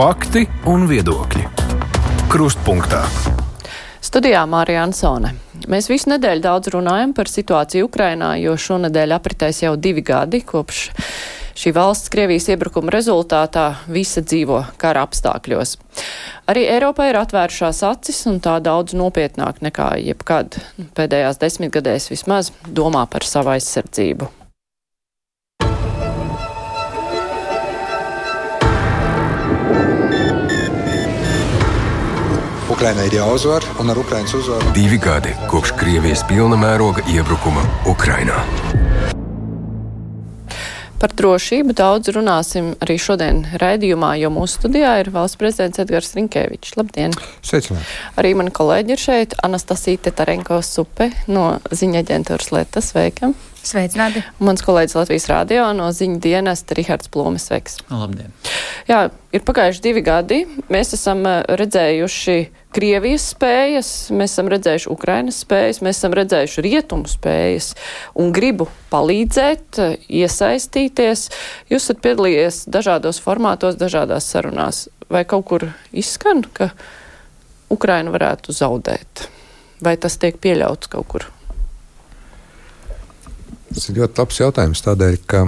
Fakti un viedokļi. Krustpunktā. Studijā Mārija Ansone. Mēs visu nedēļu daudz runājam par situāciju Ukrainā, jo šonadēļ apritēs jau divi gadi kopš šī valsts Krievijas iebrukuma rezultātā visa dzīvo kara apstākļos. Arī Eiropai ir atvēršās acis un tā daudz nopietnāk nekā jebkad pēdējās desmitgadēs vismaz domā par savu aizsardzību. Ukrainai ir jāuzvar, un ar Ukraiņas uzvaru divi gadi kopš Krievijas pilna mēroga iebrukuma Ukrainā. Par drošību daudz runāsim arī šodien raidījumā, jo mūsu studijā ir valsts prezidents Edgars Rinkēvičs. Labdien! Sveicināti! Arī mani kolēģi ir šeit. Anastasija Tetarenko Supe no ziņa aģentūras Letas. Sveika! Sveicināti! Mans kolēģis Latvijas rādio no ziņa dienesta Rihards Plūmes. Sveiks! Labdien! Jā, ir pagājuši divi gadi. Mēs esam eh, redzējuši Krievijas spējas, mēs esam redzējuši Ukrainas spējas, mēs esam redzējuši rietumu spējas un gribu palīdzēt, eh, iesaistīties. Jūs esat piedalījies dažādos formātos, dažādās sarunās. Vai kaut kur izskan, ka Ukraina varētu zaudēt? Vai tas tiek pieļauts kaut kur? Tas ir ļoti labs jautājums, tādēļ, ka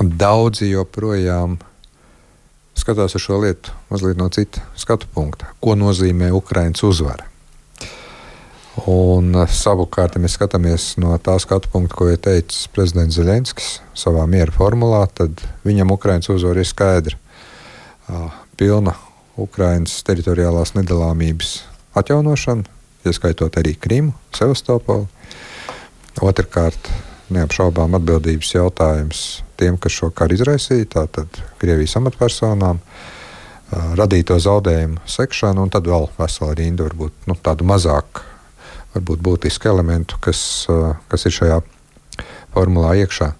daudzi joprojām skatās uz šo lietu mazliet no cita skatu punkta. Ko nozīmē Ukraiņas uzvara? Un eh, savukārt, ja mēs skatāmies no tā skatu punkta, ko ir teicis prezidents Zelenskis savā miera formulā, tad viņam Ukraiņas uzvara ir skaidra. Pilna Ukraiņas teritoriālās nedalāmības atjaunošana, ieskaitot arī Krimu, Sevastopolu. Otrakārt, neapšaubām atbildības jautājums tiem, kas šo karu izraisīja, tātad Krievijas amatpersonām, radīto zaudējumu sekšanu, un tad vēl vesela rinda varbūt nu, tādu mazāk varbūt būtisku elementu, kas, kas ir šajā formulā iekšā.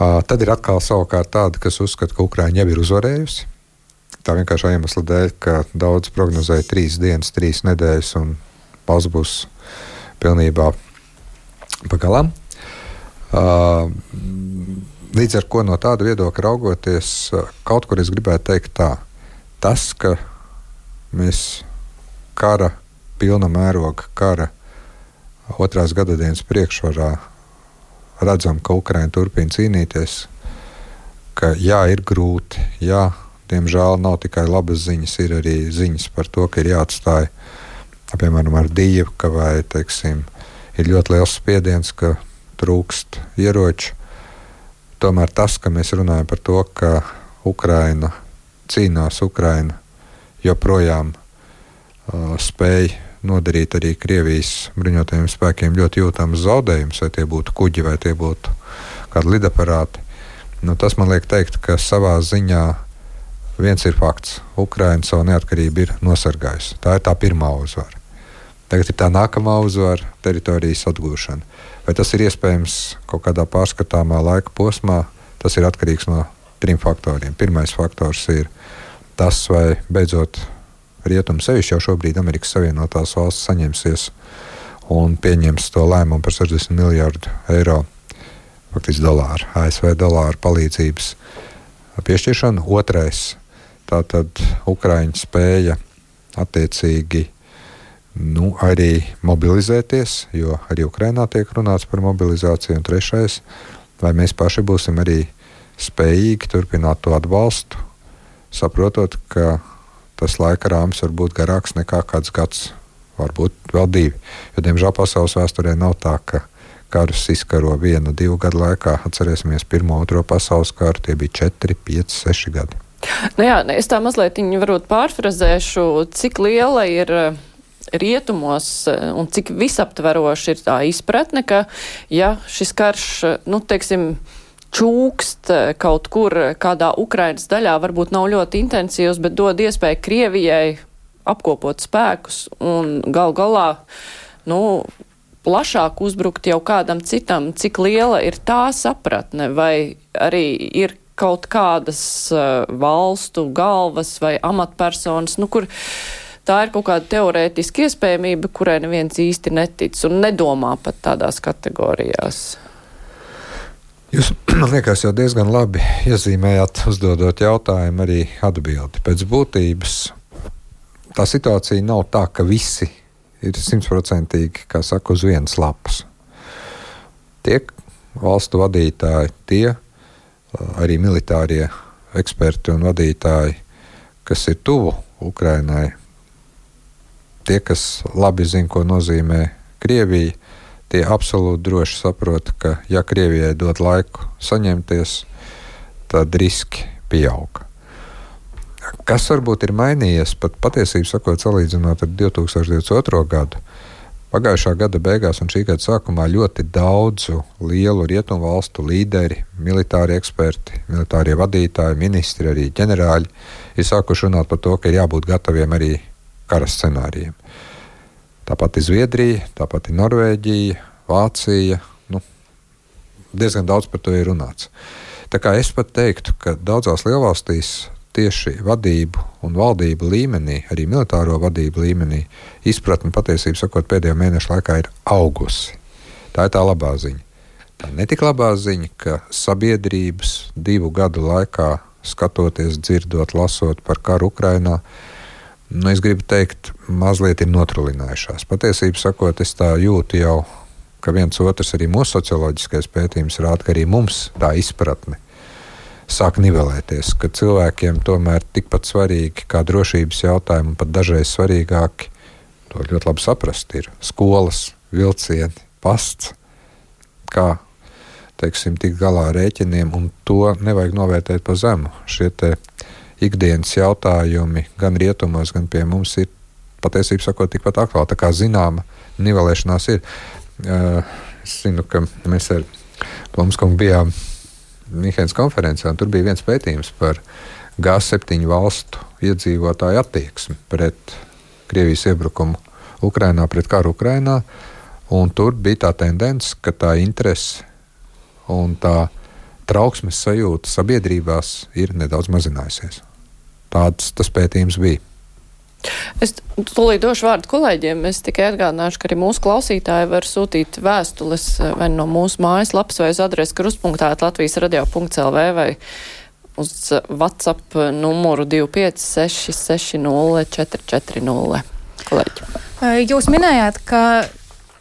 Tad ir atkal savukārt tāda, kas uzskata, ka Ukraiņa jau ir uzvarējusi. Tā vienkārši iemesla dēļ, ka daudz prognozēja trīs dienas, trīs nedēļas, un pauze būs pilnībā pagalām. Līdz ar to no tāda viedokļa raugoties, kaut kur es gribētu teikt tā, tas, ka mēs kara, pilna mēroga kara otrās gadadienas priekšvarā redzam, ka Ukraiņa turpina cīnīties, ka jā, ir grūti, jā, diemžēl nav tikai labas ziņas, ir arī ziņas par to, ka ir jāatstāj, piemēram, ar dievu, vai, teiksim, ir ļoti liels spiediens, ka trūkst ieroču. Tomēr tas, ka mēs runājam par to, ka Ukraina cīnās, Ukraina joprojām uh, spēj nodarīt arī Krievijas bruņotajiem spēkiem ļoti jūtamus zaudējumus, vai tie būtu kuģi, vai tie būtu kādi lidaparāti. Nu, tas man liek teikt, ka savā ziņā viens ir fakts. Ukraina savu neatkarību ir nosargājusi. Tā ir tā pirmā uzvara. Tagad ir tā nākamā uzvara - teritorijas atgūšana. Vai tas ir iespējams kaut kādā pārskatāmā laika posmā, tas ir atkarīgs no trim faktoriem. Pirmais faktors ir tas, vai beidzot rietumi sevišķi jau šobrīd Amerikas Savienotās valsts saņemsies un pieņems to lēmumu par 60 miljardu eiro, faktiski dolāru, ASV dolāru palīdzības piešķiršanu. Otrais - tātad Ukraiņa spēja attiecīgi nu, arī mobilizēties, jo arī Ukrainā tiek runāts par mobilizāciju. Un trešais, vai mēs paši būsim arī spējīgi turpināt to atbalstu, saprotot, ka tas laika rāmis var būt garāks nekā kāds gads, varbūt vēl divi. Jo, diemžēl, pasaules vēsturē nav tā, ka karus izkaro vienu, divu gadu laikā. Atcerēsimies, pirmo, otro pasaules karu, tie bija četri, pieci, seši gadi. Nu jā, es tā mazliet pārfrazēšu, cik liela ir rietumos eh, un cik visaptveroši ir tā izpratne, ka ja šis karš, eh, nu, teiksim, čūkst eh, kaut kur kādā Ukrainas daļā, varbūt nav ļoti intensīvs, bet dod iespēju Krievijai apkopot spēkus un gal galā, nu, plašāk uzbrukt jau kādam citam, cik liela ir tā sapratne, vai arī ir kaut kādas valstu galvas vai amatpersonas, nu, kur tā ir kaut kāda teorētiska iespējamība, kurai neviens īsti netic un nedomā pat tādās kategorijās. Jūs, man liekas, jau diezgan labi iezīmējāt, uzdodot jautājumu, arī atbildi. Pēc būtības tā situācija nav tā, ka visi ir simtprocentīgi, kā saka, uz vienas lapas. Tie valstu vadītāji, tie arī militārie eksperti un vadītāji, kas ir tuvu Ukrainai, tie, kas labi zina, ko nozīmē Krievija, tie absolūti droši saprot, ka, ja Krievijai dod laiku saņemties, tad riski pieaug. Kas varbūt ir mainījies, pat patiesībā sakot, salīdzinot ar 2022. gadu, Pagājušā gada beigās un šī gada sākumā ļoti daudzu lielu rietumu valstu līderi, militāri eksperti, militārie vadītāji, ministri, arī ģenerāļi ir sākuši runāt par to, ka ir jābūt gataviem arī kara scenārijiem. Tāpat ir Zviedrija, tāpat ir Norvēģija, Vācija. Nu, diezgan daudz par to ir runāts. Tā kā es pat teiktu, ka daudzās lielvalstīs tieši vadību un valdību līmenī, arī militāro vadību līmenī, izpratne patiesībā sakot, pēdējo mēnešu laikā ir augusi. Tā ir tā labā ziņa. Tā netik labā ziņa, ka sabiedrības divu gadu laikā, skatoties, dzirdot, lasot par karu Ukrajinā, nu, es gribu teikt, mazliet ir notrulinājušās. Patiesībā sakot, es tā jūtu jau, ka viens otrs arī mūsu socioloģiskais pētījums rāda, ka arī mums tā izpratne sāk nivelēties, ka cilvēkiem tomēr tikpat svarīgi kā drošības jautājumi, pat dažreiz svarīgāki, to ļoti labi saprast, ir skolas, vilcieni, pasts, kā teiksim, tikt galā ar rēķiniem, un to nevajag novērtēt pa zemu. Šie ikdienas jautājumi gan rietumos, gan pie mums ir patiesībā sakot tikpat aktuāli. Tā kā zināma nivelēšanās ir. Uh, es zinu, ka mēs ar Plumskungu bijām Mihēnas konferencē, un tur bija viens pētījums par G7 valstu iedzīvotāju attieksmi pret Krievijas iebrukumu Ukrajinā, pret karu Ukrajinā. Tur bija tā tendence, ka tā interese un tā trauksmes sajūta sabiedrībās ir nedaudz mazinājusies. Tāds tas pētījums bija. Es tūlīt došu vārdu kolēģiem. Es tikai atgādināšu, ka arī mūsu klausītāji var sūtīt vēstules eh, vai no mūsu mājaslapas vai uz adresi kruspunktā Latvijas radio.lv vai uz WhatsApp numuru 25660 Kolēģi. Eh, jūs minējāt, ka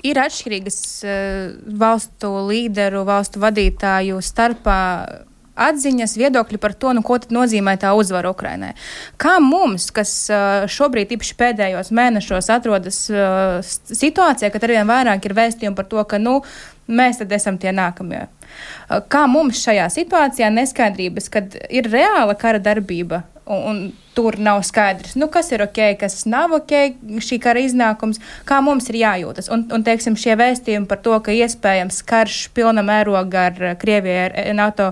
ir atšķirīgas eh, valstu līderu, valstu vadītāju starpā atziņas, viedokļi par to, nu, ko nozīmē tā uzvara Ukrainai. Kā mums, kas šobrīd, īpaši pēdējos mēnešos, atrodas situācijā, kad arvien vairāk ir vēstījumi par to, ka nu, mēs tad esam tie nākamie. Kā mums šajā situācijā neskaidrības, kad ir reāla kara darbība un, un tur nav skaidrs, nu, kas ir ok, kas nav ok, šī kara iznākums, kā mums ir jājūtas. Un, un teiksim, šie vēstījumi par to, ka iespējams karš pilna mēroga ar Krieviju, ar NATO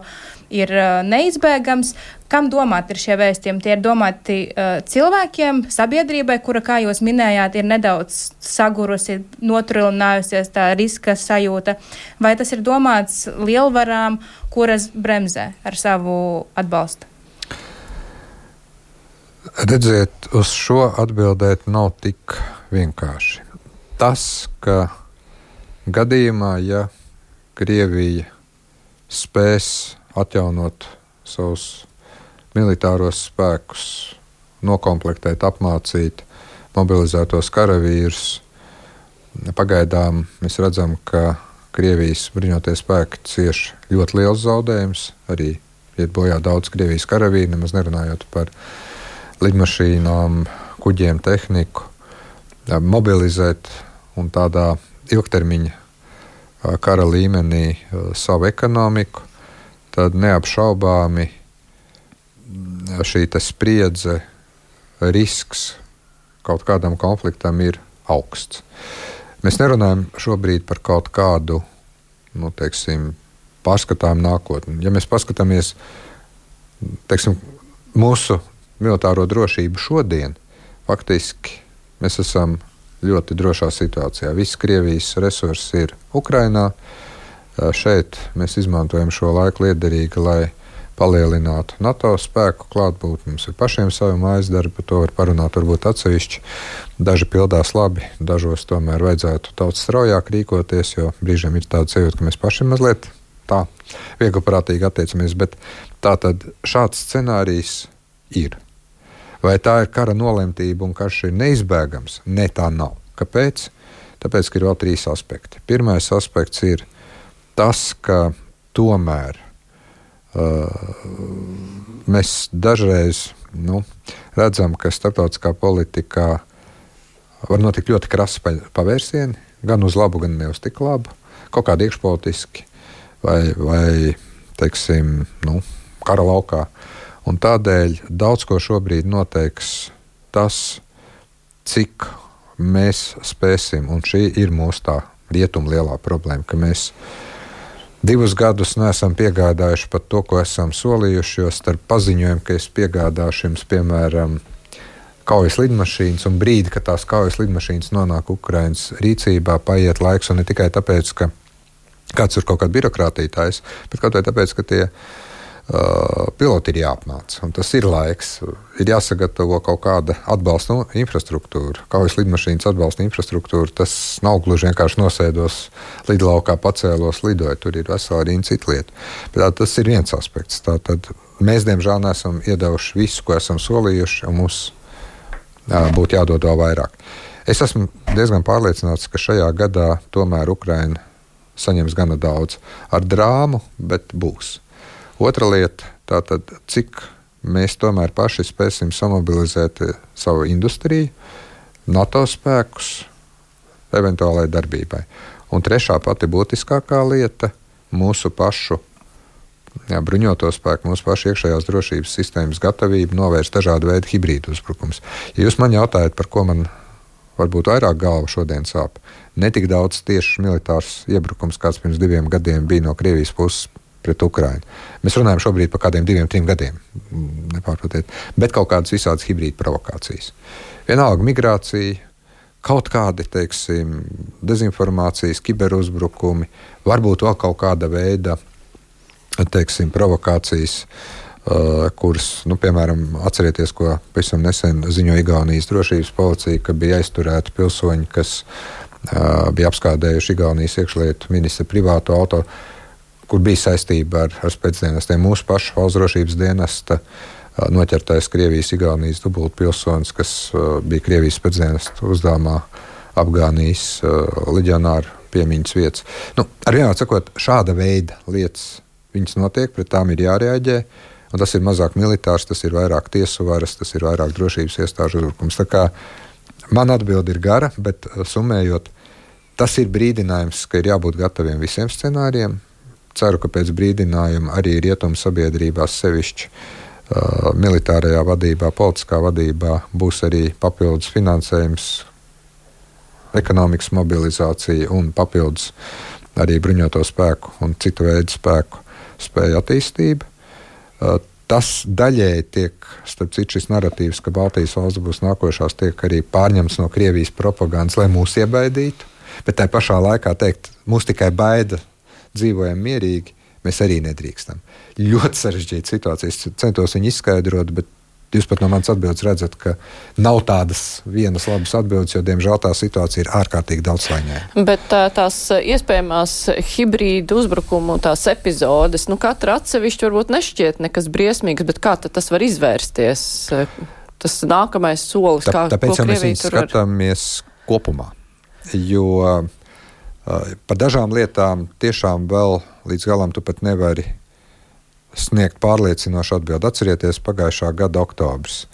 ir uh, neizbēgams. Kam domāti ir šie vēstījumi? Tie ir domāti uh, cilvēkiem, sabiedrībai, kura, kā jūs minējāt, ir nedaudz sagurusi, notrūlinājusies tā riska sajūta, vai tas ir domāts lielvarām, kuras bremzē ar savu atbalstu? Redziet, uz šo atbildēt nav tik vienkārši. Tas, ka gadījumā, ja Krievija spēs atjaunot savus militāros spēkus, noklāpēt, apmācīt, mobilizētos karavīrus. Pagaidām mēs redzam, ka Krievijas bruņotie spēki cieš ļoti liels zaudējums. Arī iet bojā daudz Krievijas karavīru, nemaz nerunājot par lidmašīnām, kuģiem, tehniku. Mobilizēt un tādā ilgtermiņa kara līmenī savu ekonomiku tad neapšaubāmi šī spriedze, risks kaut kādam konfliktam ir augsts. Mēs nerunājam šobrīd par kaut kādu nu, teiksim, pārskatāmu nākotni. Ja mēs paskatāmies teiksim, mūsu militāro drošību šodien, faktiski mēs esam ļoti drošā situācijā. Visi Krievijas resursi ir Ukrajinā. Uh, Šeit mēs izmantojam šo laiku liederīgi, lai palielinātu NATO spēku klātbūtni. Mums ir pašiem savi mājas darbi, par to var parunāt varbūt atsevišķi. Daži pildās labi, dažos tomēr vajadzētu daudz straujāk rīkoties, jo brīžiem ir tāds sajūta, ka mēs paši mazliet tā vieglprātīgi attiecamies. Bet tā tad šāds scenārijs ir. Vai tā ir kara nolemtība un karš ir neizbēgams? Nē, tā nav. Kāpēc? Tāpēc, ka ir vēl trīs aspekti. Pirmais aspekts ir tas, ka tomēr uh, mēs dažreiz nu, redzam, ka starptautiskā politikā var notikt ļoti krasi pavērsieni, gan uz labu, gan ne uz tik labu, kaut kādi iekšpolitiski vai, vai teiksim, nu, kara laukā. Un tādēļ daudz ko šobrīd noteiks tas, cik mēs spēsim, un šī ir mūsu tā rietuma lielā problēma, ka mēs divus gadus neesam piegādājuši pat to, ko esam solījuši, jo starp paziņojumu, ka es piegādāšu jums, piemēram, kaujas lidmašīnas, un brīdi, kad tās kaujas lidmašīnas nonāk Ukraiņas rīcībā, paiet laiks, un ne tikai tāpēc, ka kāds ir kaut kāda birokrātija taisa, bet kaut arī tāpēc, ka tie uh, piloti ir jāapmāca. Tas ir laiks, ir jāsagatavo kaut kāda atbalsta infrastruktūra, kaujas lidmašīnas atbalsta infrastruktūra. Tas nav gluži vienkārši nosēdos lidlaukā, pacēlos, lidoju. Tur ir vesela rinda citu lietu. Bet tā, tas ir viens aspekts. Tātad mēs, diemžēl, neesam iedevuši visu, ko esam solījuši, un mums būtu jādod vēl vairāk. Es esmu diezgan pārliecināts, ka šajā gadā tomēr Ukraina saņems gana daudz ar drāmu, bet būs. Otra lieta - tātad, cik mēs tomēr paši spēsim samobilizēt savu industriju, NATO spēkus eventuālai darbībai. Un trešā pati būtiskākā lieta - mūsu pašu jā, bruņoto spēku, mūsu pašu iekšējās drošības sistēmas gatavību novērst dažādu veidu hibrīdu uzbrukums. Ja jūs man jautājat, par ko man varbūt vairāk galva šodien sāp, ne tik daudz tieši militārs iebrukums, kāds pirms diviem gadiem bija no Krievijas puses pret Ukrajinu. Mēs runājam šobrīd par kādiem diviem, trim gadiem, nepārprotiet, bet kaut kādas visādas hibrīda provokācijas. Vienalga migrācija, kaut kādi teiksim, dezinformācijas, kiberuzbrukumi, varbūt vēl kaut kāda veida teiksim, provokācijas. Uh, kuras, nu, piemēram, atcerieties, ko pavisam nesen ziņoja Igaunijas drošības policija, ka bija aizturēti pilsoņi, kas uh, bija apskādējuši Igaunijas iekšlietu ministra privāto auto, kur bija saistība ar, ar spēcdienestiem. Mūsu pašu valsts drošības dienesta noķertais Krievijas-Igaunijas dubultpilsonis, kas bija Krievijas spēcdienestu uzdevumā apgānījis uh, leģionāru piemiņas vietas. Nu, ar vienā sakot, šāda veida lietas Viņas notiek, pret tām ir jārēģē. Un tas ir mazāk militārs, tas ir vairāk tiesu varas, tas ir vairāk drošības iestāžu uzbrukums. Man atbilde ir gara, bet summējot, tas ir brīdinājums, ka ir jābūt gataviem visiem scenārijiem. Ceru, ka pēc brīdinājuma arī rietumu sabiedrībās sevišķi uh, militārajā vadībā, politiskā vadībā būs arī papildus finansējums, ekonomikas mobilizācija un papildus arī bruņoto spēku un citu veidu spēku spēja attīstība. Uh, tas daļēji tiek, starp citu, šis narratīvs, ka Baltijas valsts būs nākošās, tiek arī pārņemts no Krievijas propagandas, lai mūs iebaidītu. Bet tajā pašā laikā teikt, mūs tikai baida, dzīvojam mierīgi, mēs arī nedrīkstam. Ļoti sarežģīta situācija. Es centos viņu izskaidrot, bet Jūs pat no manas atbildes redzat, ka nav tādas vienas labas atbildes, jo, diemžēl, tā situācija ir ārkārtīgi daudzslāņaina. Bet tā, tās iespējamās hibrīdu uzbrukumu tās epizodes, nu katra atsevišķi varbūt nešķiet nekas briesmīgs, bet kā tas var izvērsties? Tas nākamais solis, tā, kā tāpēc, ja mēs skatāmies var... kopumā, jo par dažām lietām tiešām vēl līdz galam tu pat nevari sniegt pārliecinošu atbildi. Atcerieties, pagājušā gada oktobris.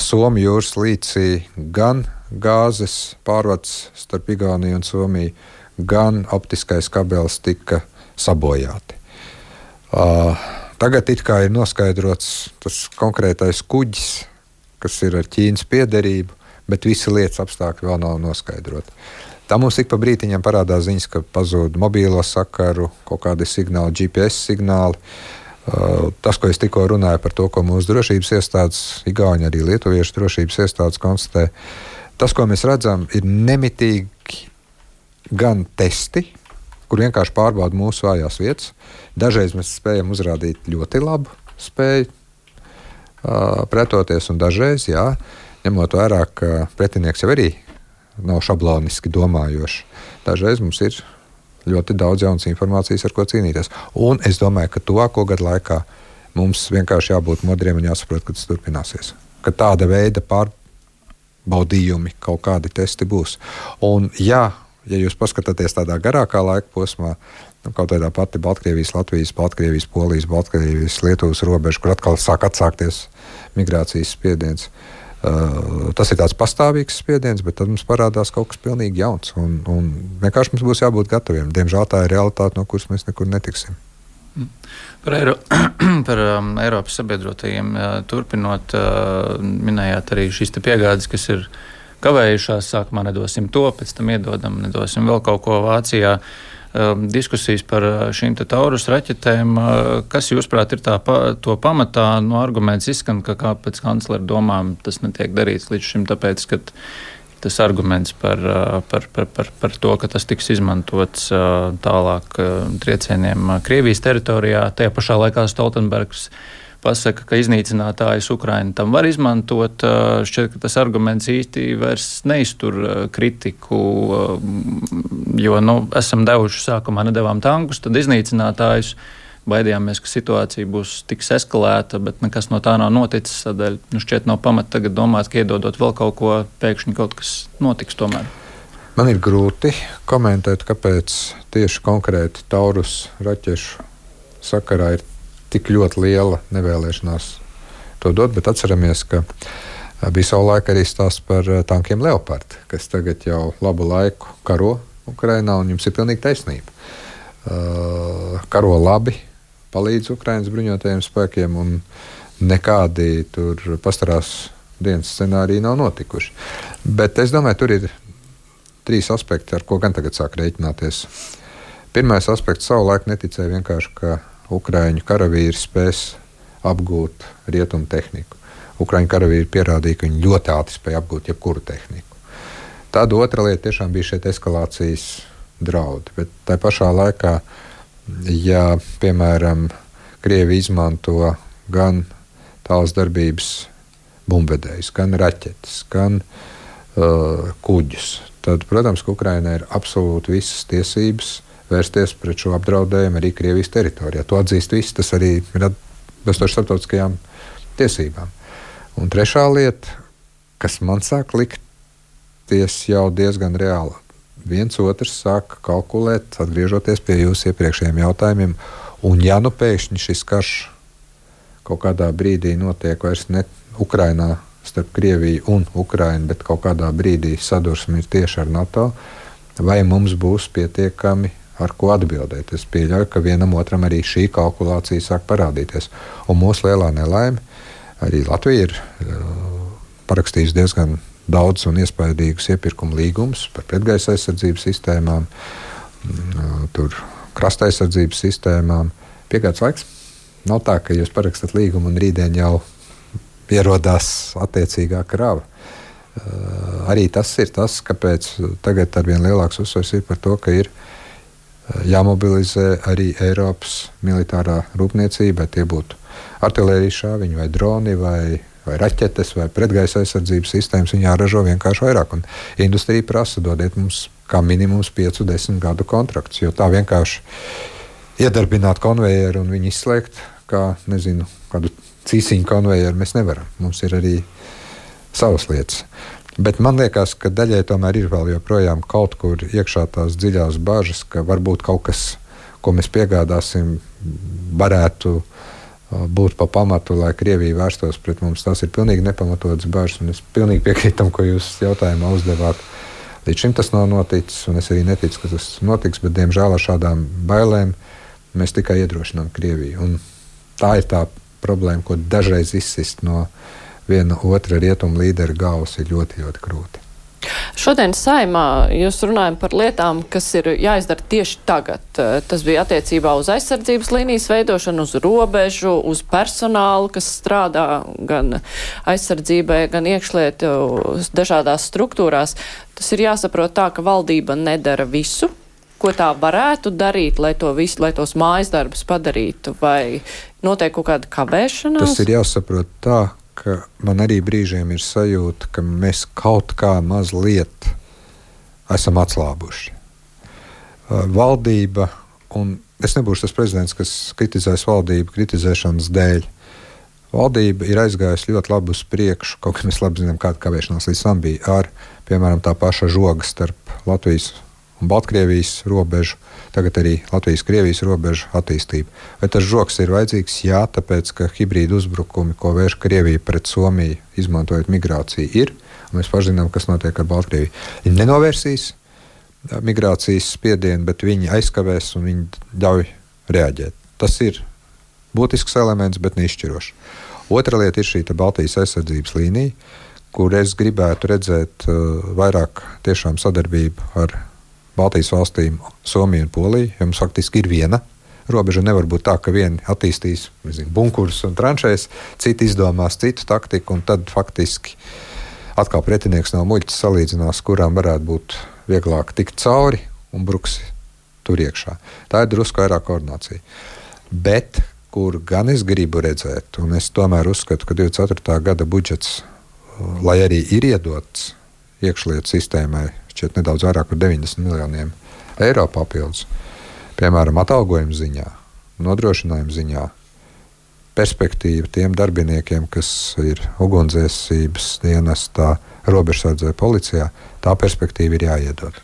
Somijas jūras līcī gan gāzes pārvads starp Igauniju un Somiju, gan optiskais kabelis tika sabojāti. Tagad it kā ir noskaidrots tas konkrētais kuģis, kas ir ar Ķīnas piederību, bet visi lietas apstākļi vēl nav noskaidroti. Tā mums ik pa brītiņam parādās ziņas, ka pazūd mobīlo sakaru, kaut kādi signāli, GPS signāli. Uh, tas, ko es tikko runāju par to, ko mūsu drošības iestādes, Igauni, arī Lietuviešu drošības iestādes konstatē, tas, ko mēs redzam, ir nemitīgi gan testi, kur vienkārši pārbauda mūsu vājās vietas. Dažreiz mēs spējam uzrādīt ļoti labu spēju uh, pretoties, un dažreiz, jā, ņemot vērā, ka pretinieks jau arī nav šabloniski domājošs. Dažreiz mums ir ļoti daudz jaunas informācijas, ar ko cīnīties. Un es domāju, ka tuvāko gadu laikā mums vienkārši jābūt modriem un jāsaprot, ka tas turpināsies. Ka tāda veida pārbaudījumi, kaut kādi testi būs. Un, jā, ja jūs paskatāties tādā garākā laika posmā, nu, kaut kādā pati Baltkrievijas, Latvijas, Baltkrievijas, Polijas, Baltkrievijas, Lietuvas robeža, kur atkal sāk atsākties migrācijas spiediens. Uh, tas ir tāds pastāvīgs spiediens, bet tad mums parādās kaut kas pilnīgi jauns. Un, un vienkārši mums būs jābūt gataviem. Diemžēl tā ir realitāte, no kuras mēs nekur netiksim. Mm. Par, Eiro, par um, Eiropas sabiedrotajiem uh, turpinot, uh, minējāt arī šīs piegādes, kas ir kavējušās. Sākumā nedosim to, pēc tam iedodam, nedosim vēl kaut ko Vācijā. Uh, diskusijas par uh, šīm taurus raķetēm. Uh, kas, jūsuprāt, ir tā, pa, to pamatā? No arguments izskan, ka pēc kanclera domām tas netiek darīts līdz šim, tāpēc, ka tas arguments par, uh, par, par, par, par to, ka tas tiks izmantots tālāk triecieniem Krievijas teritorijā. Tajā pašā laikā Stoltenbergs pasaka, ka iznīcinātājus Ukraina tam var izmantot. Šķiet, ka tas arguments īsti vairs neiztur kritiku, jo nu, esam devuši sākumā nedavām tankus, tad iznīcinātājus. Baidījāmies, ka situācija būs tik eskalēta, bet nekas no tā nav noticis. Tādēļ nu, šķiet, nav pamata tagad domāt, ka iedodot vēl kaut ko, pēkšņi kaut kas notiks tomēr. Man ir grūti komentēt, kāpēc tieši konkrēti Taurus raķešu sakarā ir tik ļoti liela nevēlēšanās to dot, bet atceramies, ka bija savulaik arī stāsts par tankiem Leopard, kas tagad jau labu laiku karo Ukrainā, un jums ir pilnīgi taisnība. Karo labi, palīdz Ukraiņas bruņotajiem spēkiem, un nekādi tur pastarās dienas scenāriji nav notikuši. Bet es domāju, tur ir trīs aspekti, ar ko gan tagad sāk rēķināties. Pirmais aspekts savulaik neticēja vienkārši, ka Ukrāņu karavīri spēs apgūt rietumu tehniku. Ukrāņu karavīri pierādīja, ka viņi ļoti ātri spēja apgūt jebkuru tehniku. Tāda otra lieta tiešām bija šie eskalācijas draudi. Bet tā pašā laikā, ja piemēram Krievija izmanto gan tālas darbības bumbvedējus, gan raķetes, gan uh, kuģus, tad, protams, Ukraiņai ir absolūti visas tiesības vērsties pret šo apdraudējumu arī Krievijas teritorijā. To atzīst visi, tas arī ir atbilstoši starptautiskajām tiesībām. Un trešā lieta, kas man sāk likties jau diezgan reāla, viens otrs sāk kalkulēt, atgriežoties pie jūsu iepriekšējiem jautājumiem. Un ja nu pēkšņi šis karš kaut kādā brīdī notiek vairs ne Ukrainā starp Krieviju un Ukrainu, bet kaut kādā brīdī sadursme ir tieši ar NATO, vai mums būs pietiekami ar ko atbildēt. Es pieļauju, ka vienam otram arī šī kalkulācija sāk parādīties. Un mūsu lielā nelaime arī Latvija ir uh, parakstījusi diezgan daudz un iespaidīgus iepirkuma līgumus par pretgaisa aizsardzības sistēmām, mm, krasta aizsardzības sistēmām. Piegādes laiks nav tā, ka jūs parakstat līgumu un rītdien jau ierodās attiecīgā krava. Uh, arī tas ir tas, kāpēc tagad ar vien lielāks uzsvers ir par to, ka ir uh, jāmobilizē arī Eiropas militārā rūpniecība, tie būtu artērijas šāviņi, vai droni, vai, vai raķetes, vai pretgaisa aizsardzības sistēmas. Viņi jāražo vienkārši vairāk. Un industrija prasa, dodiet mums kā minimums 5, 10 gadu kontrakts, jo tā vienkārši iedarbināt konvejeru un viņu izslēgt, kā nezinu, kādu cīsiņu konvejeru mēs nevaram. Mums ir arī savas lietas. Bet man liekas, ka daļai tomēr ir vēl joprojām kaut kur iekšā tās dziļās bažas, ka varbūt kaut kas, ko mēs piegādāsim, varētu uh, būt pa pamatu, lai Krievija vērstos pret mums. Tas ir pilnīgi nepamatots bažas, un es pilnīgi piekrītu tam, ko jūs jautājumā uzdevāt. Līdz šim tas nav noticis, un es arī neticu, ka tas notiks, bet diemžēl ar šādām bailēm mēs tikai iedrošinām Krieviju. Un tā ir tā problēma, ko dažreiz izsist no viena otra rietumu līdera galvas ir ļoti, ļoti grūti. Šodien saimā jūs runājam par lietām, kas ir jāizdara tieši tagad. Tas bija attiecībā uz aizsardzības līnijas veidošanu, uz robežu, uz personālu, kas strādā gan aizsardzībai, gan iekšlietu dažādās struktūrās. Tas ir jāsaprot tā, ka valdība nedara visu, ko tā varētu darīt, lai, to visu, lai tos mājas darbus padarītu, vai notiek kaut kāda kavēšanās? Tas ir jāsaprot tā, ka man arī brīžiem ir sajūta, ka mēs kaut kā mazliet esam atslābuši. valdība, un es nebūšu tas prezidents, kas kritizēs valdību kritizēšanas dēļ. Valdība ir aizgājusi ļoti labi uz priekšu, kaut kā mēs labi zinām, kāda kavēšanās līdz tam bija ar, piemēram, tā paša žoga starp Latvijas un Baltkrievijas robežu, tagad arī Latvijas-Krievijas robežu attīstību. Vai tas žoks ir vajadzīgs? Jā, tāpēc, ka hibrīda uzbrukumi, ko vērš Krievija pret Somiju, izmantojot migrāciju, ir. Mēs paši zinām, kas notiek ar Baltkrieviju. Viņi nenovērsīs migrācijas spiedienu, bet viņi aizkavēs un viņi ļauj reaģēt. Tas ir būtisks elements, bet neizšķirošs. Otra lieta ir šī Baltijas aizsardzības līnija, kur es gribētu redzēt uh, vairāk sadarbību ar Baltijas valstīm, Somiju un Poliju. Jo mums faktiski ir viena robeža. Nevar būt tā, ka vieni attīstīs nezinu, bunkurus un tranšēs, citi izdomās citu taktiku, un tad faktiski atkal pretinieks nav muļķis salīdzinās, kurām varētu būt vieglāk tikt cauri un bruks tur iekšā. Tā ir drusku vairāk koordinācija. Bet kur gan es gribu redzēt, un es tomēr uzskatu, ka 24. gada budžets, lai arī ir iedots iekšlietu sistēmai, šķiet nedaudz vairāk par 90 miljoniem eiro papildus, piemēram, atalgojuma ziņā, nodrošinājuma ziņā, perspektīva tiem darbiniekiem, kas ir ugunsdzēsības dienestā, robežsardzē, policijā, tā perspektīva ir jāiedod.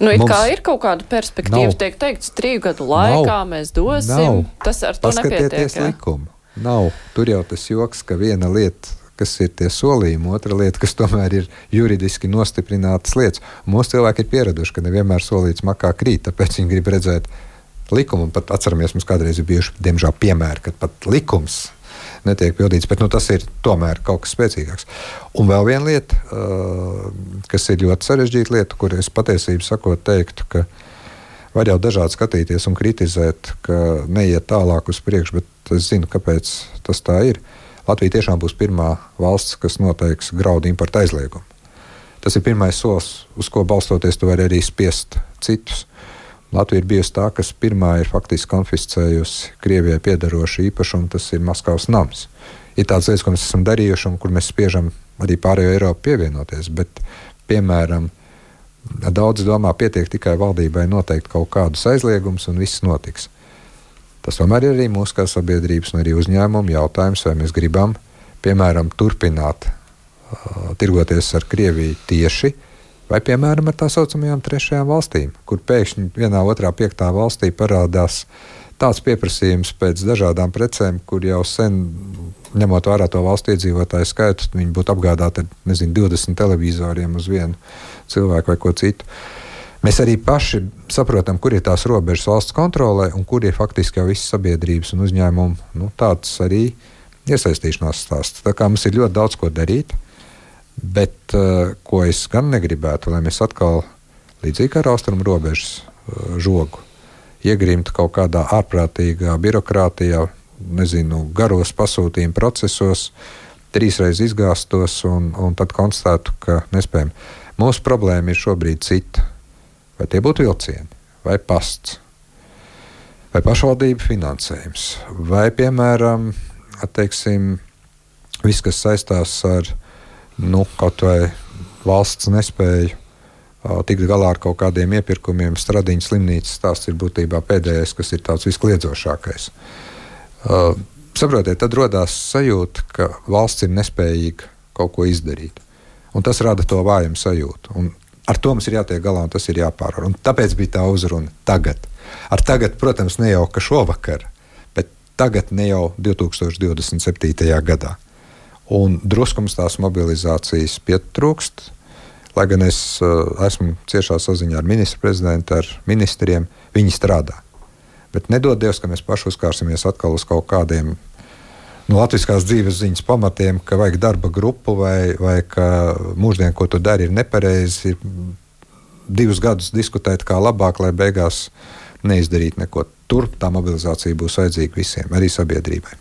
Nu, it Mums kā ir kaut kāda perspektīva, nav, tiek teikts, trīs gadu laikā nav, mēs dosim. Nav. Tas ar to nepietiek. Likumu. Nav. Tur jau tas joks, ka viena lieta, kas ir tie solījumi, otra lieta, kas tomēr ir juridiski nostiprinātas lietas. Mūsu cilvēki ir pieraduši, ka nevienmēr solīts makā krīt, tāpēc viņi grib redzēt likumu. Pat atceramies, mums kādreiz ir bijuši, diemžēl, piemēri, kad pat likums netiek pildīts, bet nu, tas ir tomēr kaut kas spēcīgāks. Un vēl viena lieta, uh, kas ir ļoti sarežģīta lieta, kur es patiesībā sakot, teiktu, ka var jau dažādi skatīties un kritizēt, ka neiet tālāk uz priekšu, bet es zinu, kāpēc tas tā ir. Latvija tiešām būs pirmā valsts, kas noteiks graudu importu aizliegumu. Tas ir pirmais solis, uz ko balstoties, tu vari arī spiest citus. Latvija ir bijusi tā, kas pirmā ir faktiski konfiscējusi Krievijai piedarošu īpašumu, tas ir Maskavas nams. Ir tādas lietas, ko mēs esam darījuši un kur mēs spiežam arī pārējo Eiropu pievienoties. Bet, piemēram, daudz domā, pietiek tikai valdībai noteikt kaut kādus aizliegumus un viss notiks. Tas tomēr ir arī mūsu kā sabiedrības un arī uzņēmumu jautājums, vai mēs gribam, piemēram, turpināt uh, tirgoties ar Krieviju tieši Vai, piemēram, ar tā saucamajām trešajām valstīm, kur pēkšņi vienā, otrā, piektā valstī parādās tāds pieprasījums pēc dažādām precēm, kur jau sen, ņemot vērā to valstu iedzīvotāju skaitu, viņi būtu apgādāti ar nezinu, 20 televizoriem uz vienu cilvēku vai ko citu. Mēs arī paši saprotam, kur ir tās robežas valsts kontrolē un kur ir faktiski jau visas sabiedrības un uzņēmumu nu, tāds arī iesaistīšanās stāsts. Tā kā mums ir ļoti daudz ko darīt. Bet uh, ko es gan negribētu, lai mēs atkal, līdzīgi ar austrumu robežas uh, žogu, iegrimtu kaut kādā ārprātīgā birokrātijā, nezinu, garos pasūtījuma procesos, trīsreiz izgāstos un, un tad konstatētu, ka nespējam. Mūsu problēma ir šobrīd cita. Vai tie būtu vilcieni, vai pasts, vai pašvaldību finansējums, vai, piemēram, atteiksim, viss, kas saistās ar nu, kaut vai valsts nespēja uh, tikt galā ar kaut kādiem iepirkumiem. Stradiņas slimnīcas stāsts ir būtībā pēdējais, kas ir tāds viskliedzošākais. Uh, saprotiet, tad radās sajūta, ka valsts ir nespējīga kaut ko izdarīt. Un tas rada to vājumu sajūtu. Un ar to mums ir jātiek galā un tas ir jāpārvar. Un tāpēc bija tā uzruna tagad. Ar tagad, protams, ne jau ka šovakar, bet tagad ne jau 2027. gadā un druskums tās mobilizācijas pietrūkst. Lai gan es uh, esmu ciešā saziņā ar ministru prezidentu, ar ministriem, viņi strādā. Bet nedod Dievs, ka mēs paši uzkārsimies atkal uz kaut kādiem no latviskās dzīves ziņas pamatiem, ka vajag darba grupu vai, vai ka mūždien, ko tu dari, ir nepareizi. Ir divus gadus diskutēt, kā labāk, lai beigās neizdarītu neko. Tur tā mobilizācija būs vajadzīga visiem, arī sabiedrībai.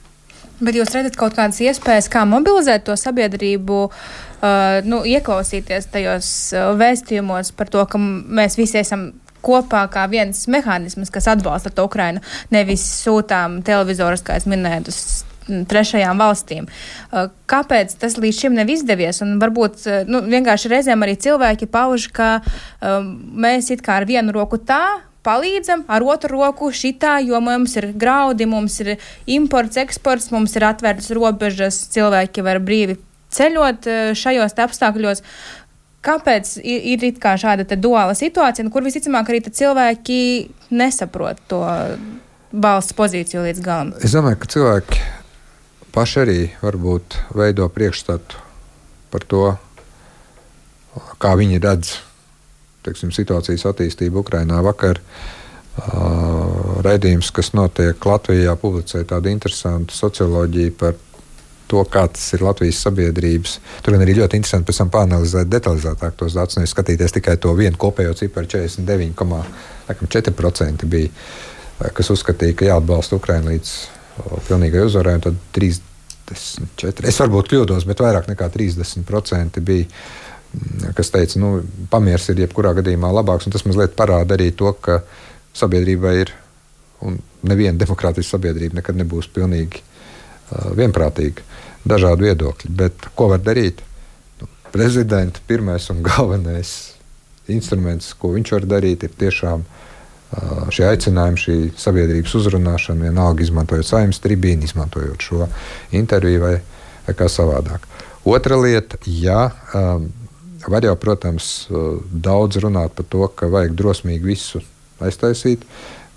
Bet jūs redzat kaut kādas iespējas, kā mobilizēt to sabiedrību, uh, nu, ieklausīties tajos uh, vēstījumos par to, ka mēs visi esam kopā kā viens mehānisms, kas atbalsta to Ukrainu, nevis sūtām televizorus, kā es minēju, uz trešajām valstīm. Kāpēc tas līdz šim nav izdevies? Un varbūt nu, vienkārši reizēm arī cilvēki pauž, ka um, mēs it kā ar vienu roku tā palīdzam ar otru roku šitā, jo mums ir graudi, mums ir imports, eksports, mums ir atvērtas robežas, cilvēki var brīvi ceļot šajos apstākļos. Kāpēc ir, ir šāda duāla situācija, kur visticamāk arī cilvēki nesaprot to valsts pozīciju līdz galam? Es domāju, ka cilvēki paši arī varbūt veido priekšstatu par to, kā viņi redz teiksim, situācijas attīstību Ukrajinā. Vakar uh, raidījums, kas notiek Latvijā, publicēja tādu interesantu socioloģiju par to, kā tas ir Latvijas sabiedrības. Tur arī ļoti interesanti pēc tam panelizēt detalizētāk tos datus, nevis skatīties tikai to vienu kopējo ciparu 49,4% bija, kas uzskatīja, ka jāatbalsta Ukraina līdz pilnīgai uzvarai, tad 34. Es varbūt kļūdos, bet vairāk nekā 30% bija kas teica, ka nu, pamieris ir jebkurā gadījumā labāks. Tas mazliet parāda arī to, ka sabiedrībai ir, un neviena demokrātiska sabiedrība nekad nebūs pilnīgi uh, vienprātīga, dažādi viedokļi. Bet ko var darīt? Nu, prezidenta pirmais un galvenais instruments, ko viņš var darīt, ir tiešām uh, šie aicinājumi, šī sabiedrības uzrunāšana, vienalga izmantojot saimnes tribīnu, izmantojot šo interviju vai, vai kā savādāk. Otra lieta, ja Var jau, protams, daudz runāt par to, ka vajag drosmīgi visu aiztaisīt,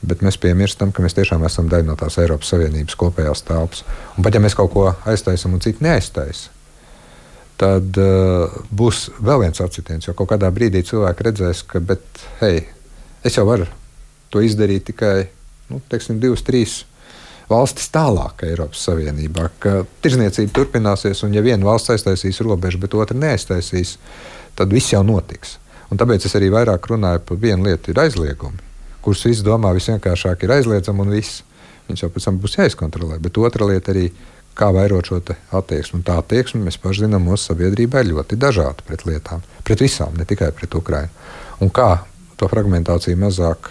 bet mēs piemirstam, ka mēs tiešām esam daļa no tās Eiropas Savienības kopējās telpas. Un pat ja mēs kaut ko aiztaisām un citu neaiztaisām, tad uh, būs vēl viens atsitiens. Jo kaut kādā brīdī cilvēki redzēs, ka, bet, hei, es jau varu to izdarīt tikai nu, teiksim, divas, trīs valstis tālāk Eiropas Savienībā, tirzniecība turpināsies, un ja viena valsts aiztaisīs robežu, bet otra neaiztaisīs, tad viss jau notiks. Un tāpēc es arī vairāk runāju par vienu lietu, ir aizliegumi, kurus visi domā visvienkāršāk ir aizliedzami un viss. Viņš jau pēc tam būs jāizkontrolē. Bet otra lieta arī, kā vairot šo attieksmi. Un tā attieksme, mēs paši zinām, mūsu sabiedrībā ir ļoti dažāda pret lietām, pret visām, ne tikai pret Ukrajinu. Un kā to fragmentāciju mazāk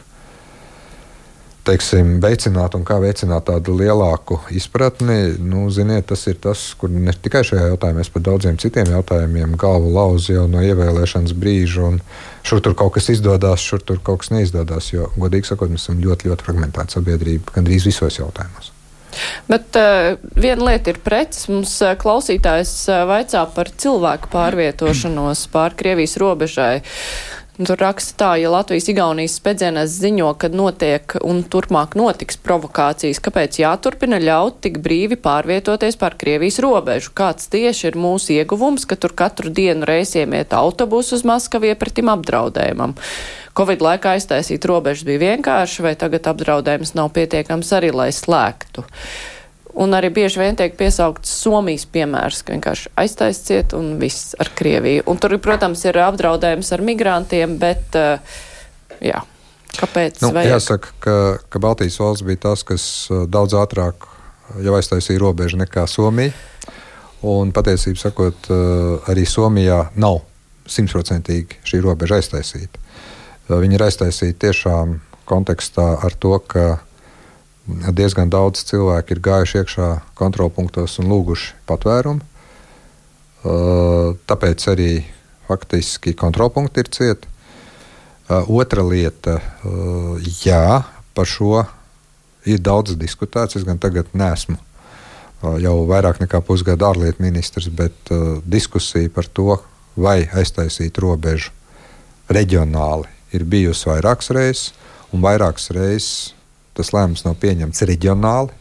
teiksim, veicināt un kā veicināt tādu lielāku izpratni, nu, ziniet, tas ir tas, kur ne tikai šajā jautājumā, bet par daudziem citiem jautājumiem galvu lauž jau no ievēlēšanas brīža. Šur tur kaut kas izdodas, šur tur kaut kas neizdodas. Jo, godīgi sakot, mēs esam ļoti, ļoti fragmentēta sabiedrība gandrīz visos jautājumos. Bet uh, viena lieta ir preces. Mums uh, klausītājs uh, vaicā par cilvēku pārvietošanos pār Krievijas robežai. Tur raksta tā, ja Latvijas-Igaunijas spēdzienās ziņo, ka notiek un turpmāk notiks provokācijas, kāpēc jāturpina ļaut tik brīvi pārvietoties pār Krievijas robežu? Kāds tieši ir mūsu ieguvums, ka tur katru dienu reisiem iet autobusu uz Maskavu iepratim apdraudējumam? Covid laikā aiztaisīt robežas bija vienkārši, vai tagad apdraudējums nav pietiekams arī, lai slēgtu? Un arī bieži vien tiek piesaukts Somijas piemērs, ka vienkārši aiztaisiet un viss ar Krieviju. Un tur, protams, ir apdraudējums ar migrantiem, bet uh, jā, kāpēc? Nu, vajag? jāsaka, ka, ka Baltijas valsts bija tas, kas eh, daudz ātrāk jau aiztaisīja robežu nekā Somija. Un patiesībā sakot, eh, arī Somijā nav simtprocentīgi šī robeža aiztaisīta. Viņa ir aiztaisīta tiešām kontekstā ar to, ka diezgan daudz cilvēku ir gājuši iekšā kontrolpunktos un lūguši patvērumu. Uh, tāpēc arī faktiski kontrolpunkti ir cieti. Uh, otra lieta, uh, jā, par šo ir daudz diskutēts. Es gan tagad nesmu jau vairāk nekā pusgadu ārlietu ministrs, bet diskusija par to, vai aiztaisīt robežu reģionāli, ir bijusi vairākas reizes, un vairākas reizes tas lēmums nav pieņemts reģionāli,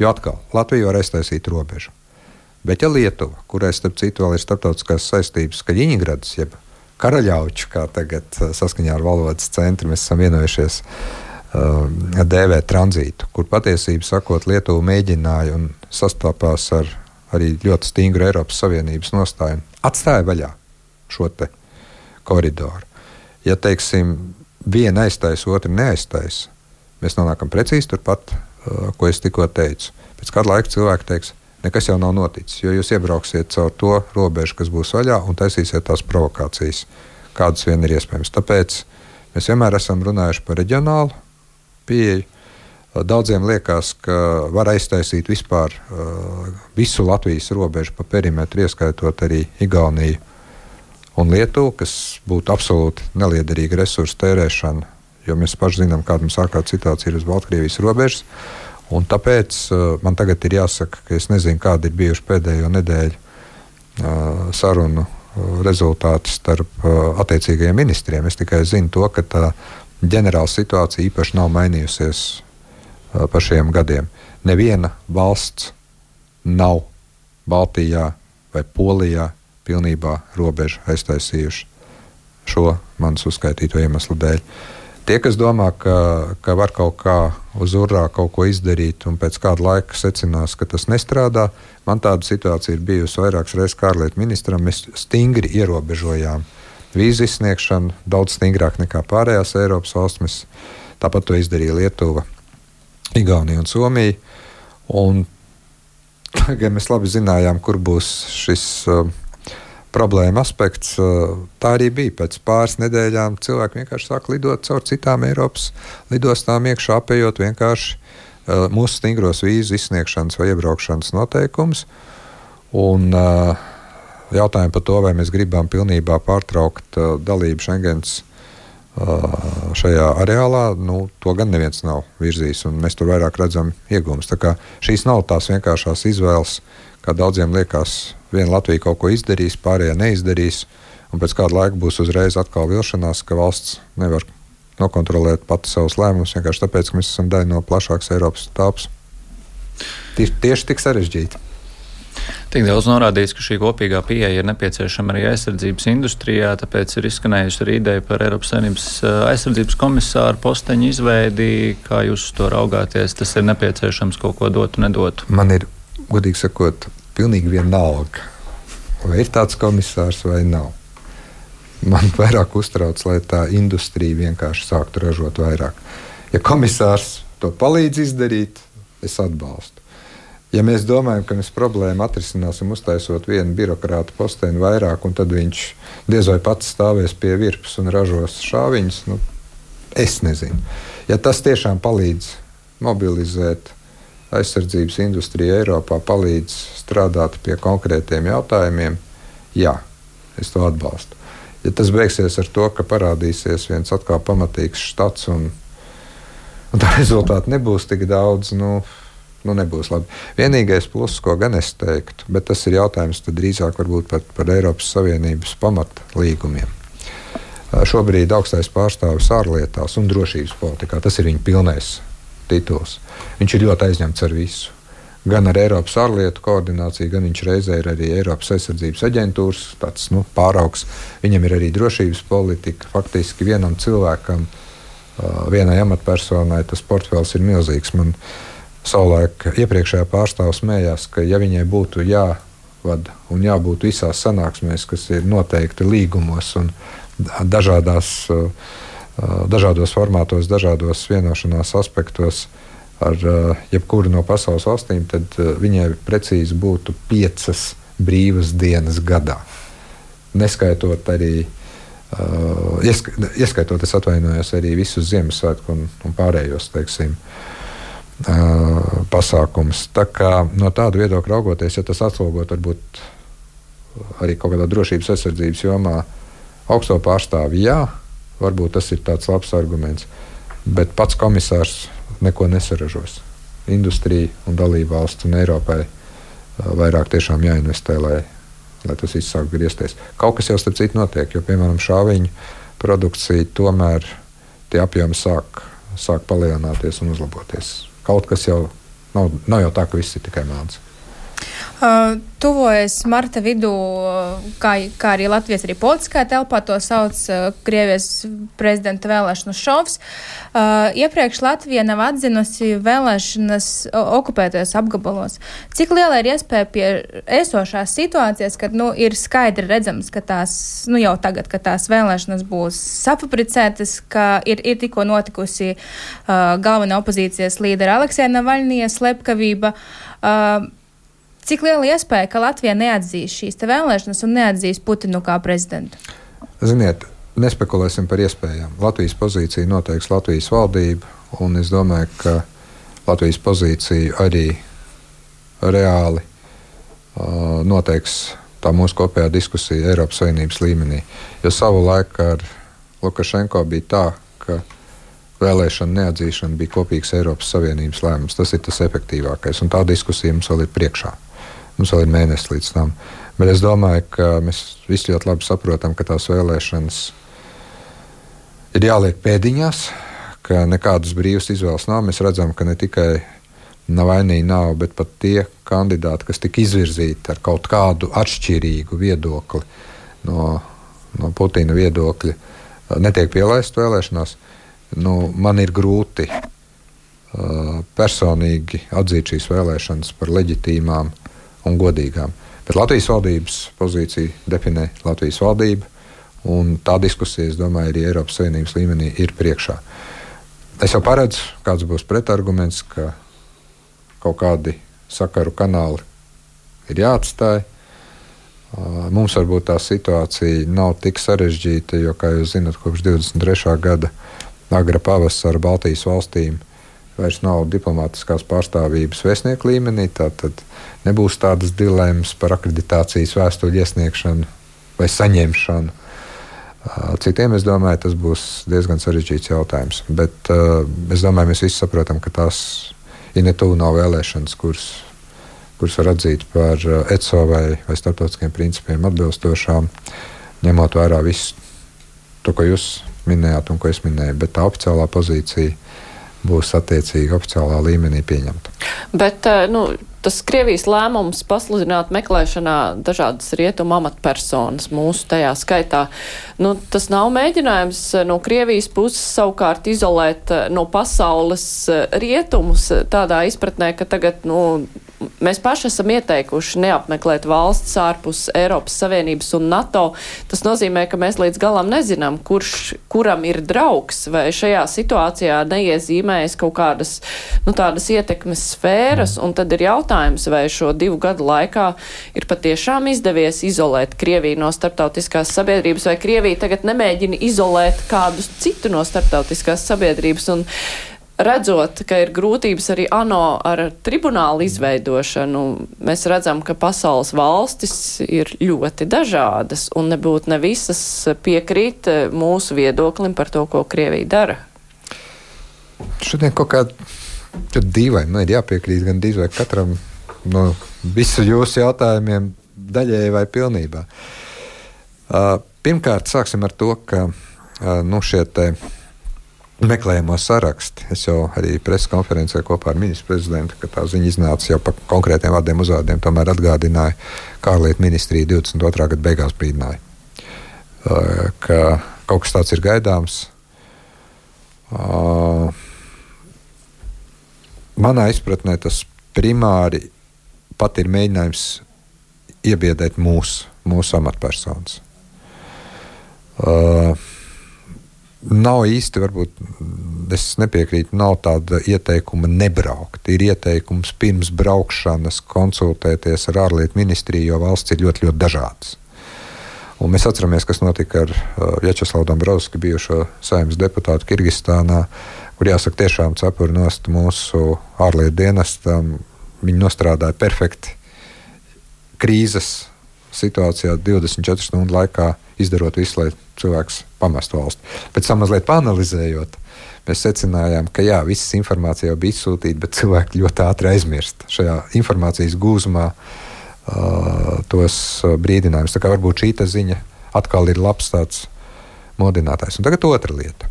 jo atkal Latvija var aiztaisīt robežu. Bet ja Lietuva, kurai starp citu vēl ir starptautiskās saistības, ka Ļiņģerads, jeb Karaļauču, kā tagad uh, saskaņā ar valodas centru mēs esam vienojušies uh, dēvēt tranzītu, kur patiesībā sakot, Lietuva mēģināja un sastapās ar arī ļoti stingru Eiropas Savienības nostāju, atstāja vaļā šo koridoru. Ja teiksim, viena aiztaisa, otra neaiztaisa, mēs nonākam precīzi turpat, uh, ko es tikko teicu. Pēc kāda laika cilvēki teiks, nekas jau nav noticis, jo jūs iebrauksiet caur to robežu, kas būs vaļā, un taisīsiet tās provokācijas, kādas vien ir iespējamas. Tāpēc mēs vienmēr esam runājuši par reģionālu pieeju. Uh, daudziem liekas, ka var aiztaisīt vispār uh, visu Latvijas robežu pa perimetru, ieskaitot arī Igauniju un Lietuvu, kas būtu absolūti neliederīga resursu tērēšana jo mēs paši zinām, kāda mums ārkārtas situācija ir uz Baltkrievijas robežas. Un tāpēc uh, man tagad ir jāsaka, ka es nezinu, kādi ir bijuši pēdējo nedēļu uh, sarunu uh, rezultāti starp uh, attiecīgajiem ministriem. Es tikai zinu to, ka tā ģenerāla situācija īpaši nav mainījusies uh, pa šiem gadiem. Neviena valsts nav Baltijā vai Polijā pilnībā robežu aiztaisījuši šo manas uzskaitīto iemeslu dēļ. Tie, kas domā, ka, ka var kaut kā uz urā kaut ko izdarīt, un pēc kāda laika secinās, ka tas nestrādā, man tāda situācija ir bijusi vairākas reizes kā ārlietu ministram. Mēs stingri ierobežojām vīzu izsniegšanu, daudz stingrāk nekā pārējās Eiropas valstis. Tāpat to izdarīja Lietuva, Igaunija un Somija. Un tagad mēs labi zinājām, kur būs šis. Uh, problēma aspekts. Tā arī bija. Pēc pāris nedēļām cilvēki vienkārši sāk lidot caur citām Eiropas lidostām, iekšā apējot vienkārši mūsu stingros vīzu izsniegšanas vai iebraukšanas noteikumus. Un jautājumu par to, vai mēs gribam pilnībā pārtraukt dalību Schengens šajā areālā, nu, to gan neviens nav virzījis, un mēs tur vairāk redzam iegūmus. Šīs nav tās vienkāršās izvēles, kā daudziem liekas, viena Latvija kaut ko izdarīs, pārējie neizdarīs, un pēc kāda laika būs uzreiz atkal vilšanās, ka valsts nevar nokontrolēt pati savus lēmumus, vienkārši tāpēc, ka mēs esam daļa no plašākas Eiropas tāpas. Tieši, tieši tik sarežģīti. Tik daudz norādīts, ka šī kopīgā pieeja ir nepieciešama arī aizsardzības industrijā, tāpēc ir izskanējusi arī ideja par Eiropas Savienības eh, aizsardzības komisāru posteņu izveidi. Kā jūs to raugāties? Tas ir nepieciešams kaut ko dot un nedot. Man ir godīgi sakot, pilnīgi vienalga, vai ir tāds komisārs vai nav. Man vairāk uztrauc, lai tā industrija vienkārši sāktu ražot vairāk. Ja komisārs to palīdz izdarīt, es atbalstu. Ja mēs domājam, ka mēs problēmu atrisināsim, uztaisot vienu birokrātu posteni vairāk, un tad viņš diez vai pats stāvēs pie virpas un ražos šāviņus, nu, es nezinu. Ja tas tiešām palīdz mobilizēt aizsardzības industrija Eiropā palīdz strādāt pie konkrētiem jautājumiem, jā, es to atbalstu. Ja tas beigsies ar to, ka parādīsies viens atkal pamatīgs štats un, un tā rezultāti nebūs tik daudz, nu, nu nebūs labi. Vienīgais pluss, ko gan es teiktu, bet tas ir jautājums drīzāk par, par Eiropas Savienības pamatlīgumiem. Šobrīd augstais pārstāvis ārlietās un drošības politikā tas ir viņa pilnais tituls. Viņš ir ļoti aizņemts ar visu. Gan ar Eiropas ārlietu koordināciju, gan viņš reizē ir arī Eiropas aizsardzības aģentūras tāds, nu, pāraugs. Viņam ir arī drošības politika. Faktiski vienam cilvēkam, vienai amatpersonai, tas portfels ir milzīgs. Man savulaik iepriekšējā pārstāvja smējās, ka ja viņai būtu jāvada un jābūt visās sanāksmēs, kas ir noteikti līgumos un dažādās uh, dažādos formātos, dažādos vienošanās aspektos ar jebkuru no pasaules valstīm, tad viņai precīzi būtu piecas brīvas dienas gadā. Neskaitot arī, uh, ieska, ieskaitot, es atvainojos, arī visus Ziemassvētku un, un pārējos, teiksim, uh, pasākumus. Tā kā no tāda viedokļa raugoties, ja tas atslogot varbūt arī kaut kādā drošības aizsardzības jomā augsto pārstāvi, jā, Varbūt tas ir tāds labs arguments. Bet pats komisārs neko nesaražos. Industrija un dalība valsts un Eiropai vairāk tiešām jāinvestē, lai, lai tas viss sāk griezties. Kaut kas jau starp citu notiek, jo, piemēram, šāviņu produkcija tomēr tie apjomi sāk, sāk palielināties un uzlaboties. Kaut kas jau nav, nav jau tā, ka viss ir tikai melns. Uh, tuvojas marta vidū, kā, kā arī Latvijas arī politiskā telpā to sauc uh, Krievijas prezidenta vēlēšanu šovs. Uh, iepriekš Latvija nav atzinusi vēlēšanas okupētajos apgabalos. Cik liela ir iespēja pie esošās situācijas, kad nu, ir skaidri redzams, ka tās, nu jau tagad, ka tās vēlēšanas būs safabricētas, ka ir, ir tikko notikusi uh, galvenā opozīcijas līdera Aleksēna Navaļnija slepkavība. Uh, Cik liela iespēja, ka Latvija neatzīs šīs vēlēšanas un neatzīs Putinu kā prezidentu? Ziniet, nespekulēsim par iespējām. Latvijas pozīciju noteiks Latvijas valdība, un es domāju, ka Latvijas pozīciju arī reāli uh, noteiks tā mūsu kopējā diskusija Eiropas Savienības līmenī. Jo savu laiku ar Lukašenko bija tā, ka vēlēšana neatzīšana bija kopīgs Eiropas Savienības lēmums. Tas ir tas efektīvākais, un tā diskusija mums vēl ir priekšā. Mums vēl ir mēnesis līdz tam. Bet es domāju, ka mēs visi ļoti labi saprotam, ka tās vēlēšanas ir jāliek pēdiņās, ka nekādas brīvas izvēles nav. Mēs redzam, ka ne tikai Navainī nav, bet pat tie kandidāti, kas tika izvirzīti ar kaut kādu atšķirīgu viedokli no, no Putina viedokļa, netiek pielaisti vēlēšanās. Nu, man ir grūti uh, personīgi atzīt šīs vēlēšanas par leģitīmām un godīgām. Bet Latvijas valdības pozīciju definē Latvijas valdība, un tā diskusija, es domāju, arī Eiropas Savienības līmenī ir priekšā. Es jau paredzu, kāds būs pretarguments, ka kaut kādi sakaru kanāli ir jāatstāj. Mums varbūt tā situācija nav tik sarežģīta, jo, kā jūs zinat, kopš 23. gada agra pavasara Baltijas valstīm vairs nav diplomātiskās pārstāvības vēstnieku līmenī. Tad nebūs tādas dilemmas par akreditācijas vēstuļu iesniegšanu vai saņemšanu. Citiem es domāju, tas būs diezgan sarežģīts jautājums. Bet uh, es domāju, mēs visi saprotam, ka tās ir ne tuvu nav vēlēšanas, kuras, kuras var atzīt par ECO vai, vai starptautiskiem principiem atbilstošām, ņemot vērā visu to, ko jūs minējāt un ko es minēju. Bet tā oficiālā pozīcija būs attiecīgi oficiālā līmenī pieņemta. Bet, nu, tas Krievijas lēmums pasludināt meklēšanā dažādas rietumu amatpersonas, mūsu tajā skaitā, nu, tas nav mēģinājums no Krievijas puses savukārt izolēt eh, no pasaules eh, rietumus tādā izpratnē, ka tagad, nu, mēs paši esam ieteikuši neapmeklēt valsts ārpus Eiropas Savienības un NATO. Tas nozīmē, ka mēs līdz galam nezinām, kurš, kuram ir draugs, vai šajā situācijā neiezīmējas kaut kādas, nu, tādas ietekmes sfēras, tad ir jautājums, vai šo divu gadu laikā ir patiešām izdevies izolēt Krieviju no starptautiskās sabiedrības, vai Krievija tagad nemēģina izolēt kādus citu no starptautiskās sabiedrības. Un, redzot, ka ir grūtības arī ANO ar tribunālu izveidošanu, mēs redzam, ka pasaules valstis ir ļoti dažādas un nebūtu ne visas piekrīt mūsu viedoklim par to, ko Krievija dara. Šodien kaut kāda dīvaina, nu, ir jāpiekrīt gan dīvainai katram no visu jūsu jautājumiem daļēji vai pilnībā. Uh, pirmkārt, sāksim ar to, ka uh, nu, šie te meklējamo sarakstu. Es jau arī preses konferencē kopā ar ministru prezidentu, ka tā ziņa iznāca jau par konkrētiem vārdiem uzvārdiem, tomēr atgādināja, kā ārlietu ministrija 22. gada beigās brīdināja, uh, ka kaut kas tāds ir gaidāms. Uh, manā izpratnē tas primāri pat ir mēģinājums iebiedēt mūsu, mūsu amatpersonas. Uh, nav īsti, varbūt es nepiekrītu, nav tāda ieteikuma nebraukt. Ir ieteikums pirms braukšanas konsultēties ar ārlietu ministriju, jo valsts ir ļoti, ļoti dažādas. Un mēs atceramies, kas notika ar uh, Vjačeslavu Dombrovski, bijušo saimnes deputātu Kirgistānā, kur jāsaka, tiešām cepuri nost mūsu ārlietu dienestam. Viņi nostrādāja perfekti krīzes situācijā 24 stundu laikā, izdarot visu, lai cilvēks pamestu valsti. Pēc tam mazliet panalizējot, mēs secinājām, ka jā, visas informācija jau bija izsūtīta, bet cilvēki ļoti ātri aizmirst šajā informācijas gūzumā uh, tos brīdinājumus. Tā kā varbūt šī ziņa atkal ir labs tāds modinātājs. Un tagad otra lieta.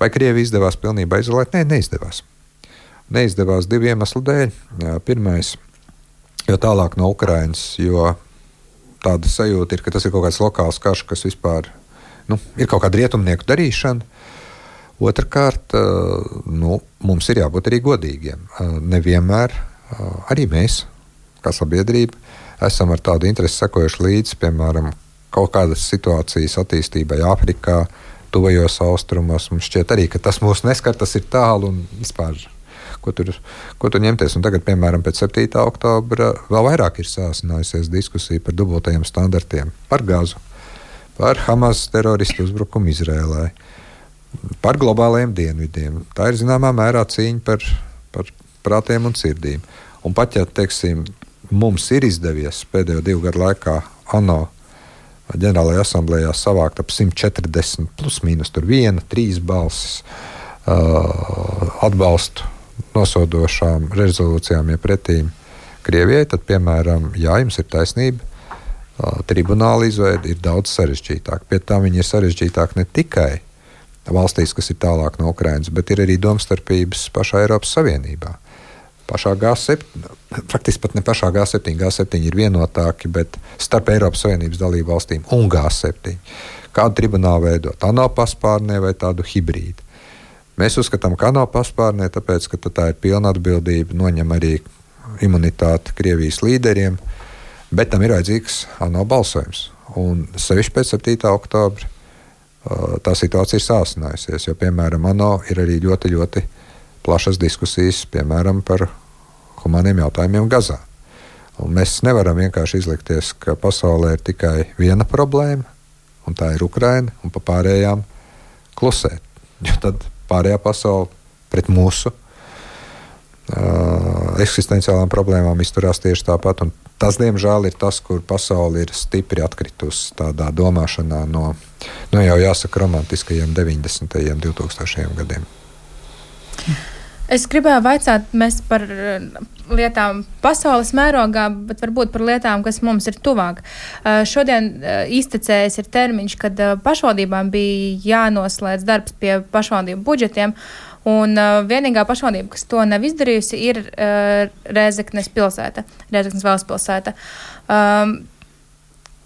Vai Krievija izdevās pilnībā izolēt? Nē, neizdevās. Neizdevās divu iemeslu dēļ. Pirmais, jo tālāk no Ukrainas, jo tāda sajūta ir, ka tas ir kaut kāds lokāls karš, kas vispār nu, ir kaut kāda rietumnieku darīšana. Otrakārt, nu, mums ir jābūt arī godīgiem. Nevienmēr arī mēs, kā sabiedrība, esam ar tādu interesi sekojuši līdzi, piemēram, kaut kādas situācijas attīstībai Āfrikā, tuvajos austrumos. Mums šķiet arī, ka tas mūs neskar, tas ir tālu un vispār. Ko tur, ko tur ņemties? Un tagad, piemēram, pēc 7. oktobra, vēl vairāk ir sāsinājusies diskusija par dubultajiem standartiem, par gāzu par Hamas teroristu uzbrukumu Izrēlai, par globālajiem dienvidiem. Tā ir zināmā mērā cīņa par, par prātiem un sirdīm. Un pat ja teiksim, mums ir izdevies pēdējo divu gadu laikā ANO ģenerālajā asamblējā savākt ap 140 plus mīnus tur viena, trīs balsis. atbalstu nosodošām rezolūcijām, ja pretīm Krievijai, tad, piemēram, jā, jums ir taisnība. Tribunāla izveide ir daudz sarežģītāka. Pie tam viņi ir sarežģītāki ne tikai valstīs, kas ir tālāk no Ukrainas, bet ir arī domstarpības pašā Eiropas Savienībā. Pašā G7, praktiski pat ne pašā G7, G7 ir vienotāki, bet starp Eiropas Savienības dalību valstīm un G7. Kādu tribunālu veidot? Tā nav paspārnē vai tādu hibrīdu. Mēs uzskatām, ka nav paspārnē, tāpēc, ka tā ir pilna atbildība, noņem arī imunitāti Krievijas līderiem, bet tam ir vajadzīgs ANO balsojums. Un sevišķi pēc 7. oktobra tā situācija ir sāsinājusies, jo, piemēram, ANO ir arī ļoti, ļoti plašas diskusijas, piemēram, par humaniem jautājumiem Gazā. Un mēs nevaram vienkārši izlikties, ka pasaulē ir tikai viena problēma, un tā ir Ukraina, un pa pārējām klusēt. Jo tad pārējā pasaule pret mūsu uh, eksistenciālām problēmām izturās tieši tāpat. Tas, diemžēl, ir tas, kur pasaule ir stipri atkritusi tādā domāšanā no, no jau jāsaka, romantiskajiem 90. un 2000. gadiem. Es gribēju vaicāt, mēs par lietām pasaules mērogā, bet varbūt par lietām, kas mums ir tuvāk. Uh, šodien iztecējis ir termiņš, kad pašvaldībām bija jānoslēdz darbs pie pašvaldību budžetiem. Un uh, vienīgā pašvaldība, kas to nav izdarījusi, ir uh, Rēzeknes pilsēta, Rēzeknes valsts pilsēta. Um,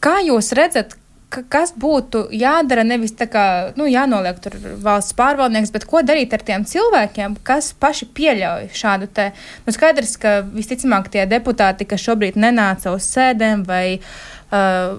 kā jūs redzat, kas būtu jādara, nevis tā kā nu, jānoliek tur valsts pārvaldnieks, bet ko darīt ar tiem cilvēkiem, kas paši pieļauj šādu te. Nu, skaidrs, ka visticamāk tie deputāti, kas šobrīd nenāca uz sēdēm vai uh,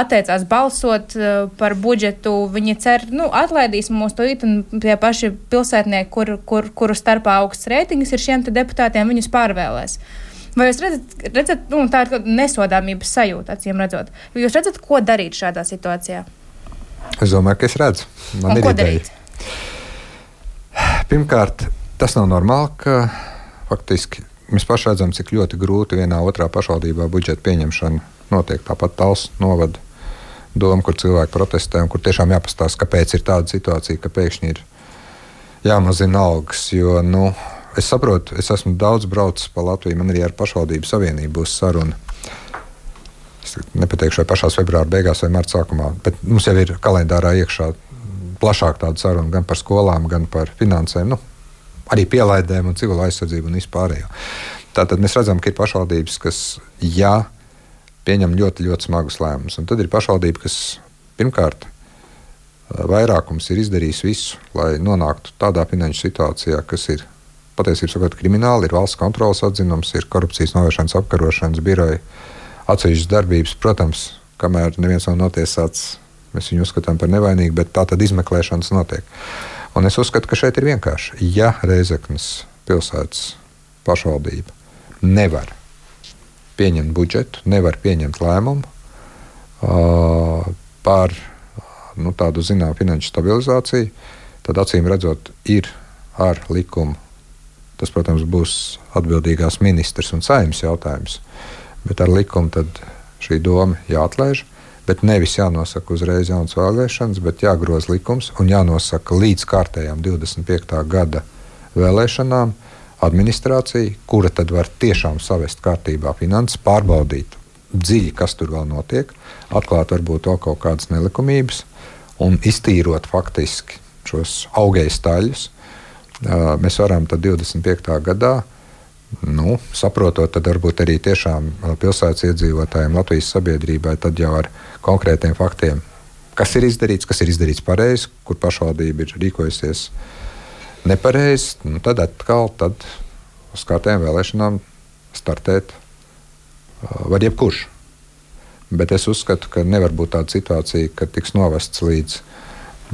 atteicās balsot uh, par budžetu, viņi cer, nu, atlaidīs mūs to it, un tie paši pilsētnieki, kur, kur, kuru starpā augsts reitingus ir šiem deputātiem, viņus pārvēlēs. Uh, Vai jūs redzat, redzat nu, tā ir nesodāmības sajūta, acīm redzot? Vai jūs redzat, ko darīt šādā situācijā? Es domāju, ka es redzu. Man Un ir ideja. Pirmkārt, tas nav normāli, ka faktiski mēs paši redzam, cik ļoti grūti vienā otrā pašvaldībā budžeta pieņemšana notiek. Tāpat tāls novada doma, kur cilvēki protestē un kur tiešām jāpastāsta, kāpēc ir tāda situācija, ka pēkšņi ir jāmazina algas. Jo, nu, es saprotu, es esmu daudz braucis pa Latviju, man arī ar pašvaldību savienību būs saruna. Es nepateikšu, vai pašā februāra beigās vai marta sākumā, bet mums jau ir kalendārā iekšā plašāk tāda saruna gan par skolām, gan par finansēm, nu, arī pielaidēm un civil aizsardzību un vispārējo. Tātad mēs redzam, ka ir pašvaldības, kas jā, pieņem ļoti, ļoti smagus lēmumus. Un tad ir pašvaldība, kas pirmkārt vairākums ir izdarījis visu, lai nonāktu tādā finanšu situācijā, kas ir patiesībā sakot, krimināli, ir valsts kontrolas atzinums, ir korupcijas novēršanas apkarošanas biroja atsevišķas darbības. Protams, kamēr neviens nav notiesāts, mēs viņu uzskatām par nevainīgu, bet tā tad izmeklēšanas notiek. Un es uzskatu, ka šeit ir vienkārši, ja Reizeknas pilsētas pašvaldība nevar pieņemt budžetu, nevar pieņemt lēmumu uh, par nu, tādu zināmu finanšu stabilizāciju, tad acīm redzot, ir ar likumu Tas, protams, būs atbildīgās ministrs un saimnes jautājums. Bet ar likumu šī doma jāatlaiž. Bet nevis jānosaka uzreiz jaunas vēlēšanas, bet jāgroza likums un jānosaka līdz kārtējām 25. gada vēlēšanām administrācija, kura tad var tiešām savest kārtībā finanses, pārbaudīt dziļi, kas tur vēl notiek, atklāt varbūt vēl kaut kādas nelikumības un iztīrot faktiski šos augējas taļus mēs varam 25. gadā, nu, saprotot, tad varbūt arī tiešām pilsētas iedzīvotājiem, Latvijas sabiedrībai, tad jau ar konkrētiem faktiem, kas ir izdarīts, kas ir izdarīts pareizi, kur pašvaldība ir rīkojusies nepareizi, nu, tad atkal tad uz kārtējām vēlēšanām startēt var jebkurš. Bet es uzskatu, ka nevar būt tāda situācija, ka tiks novests līdz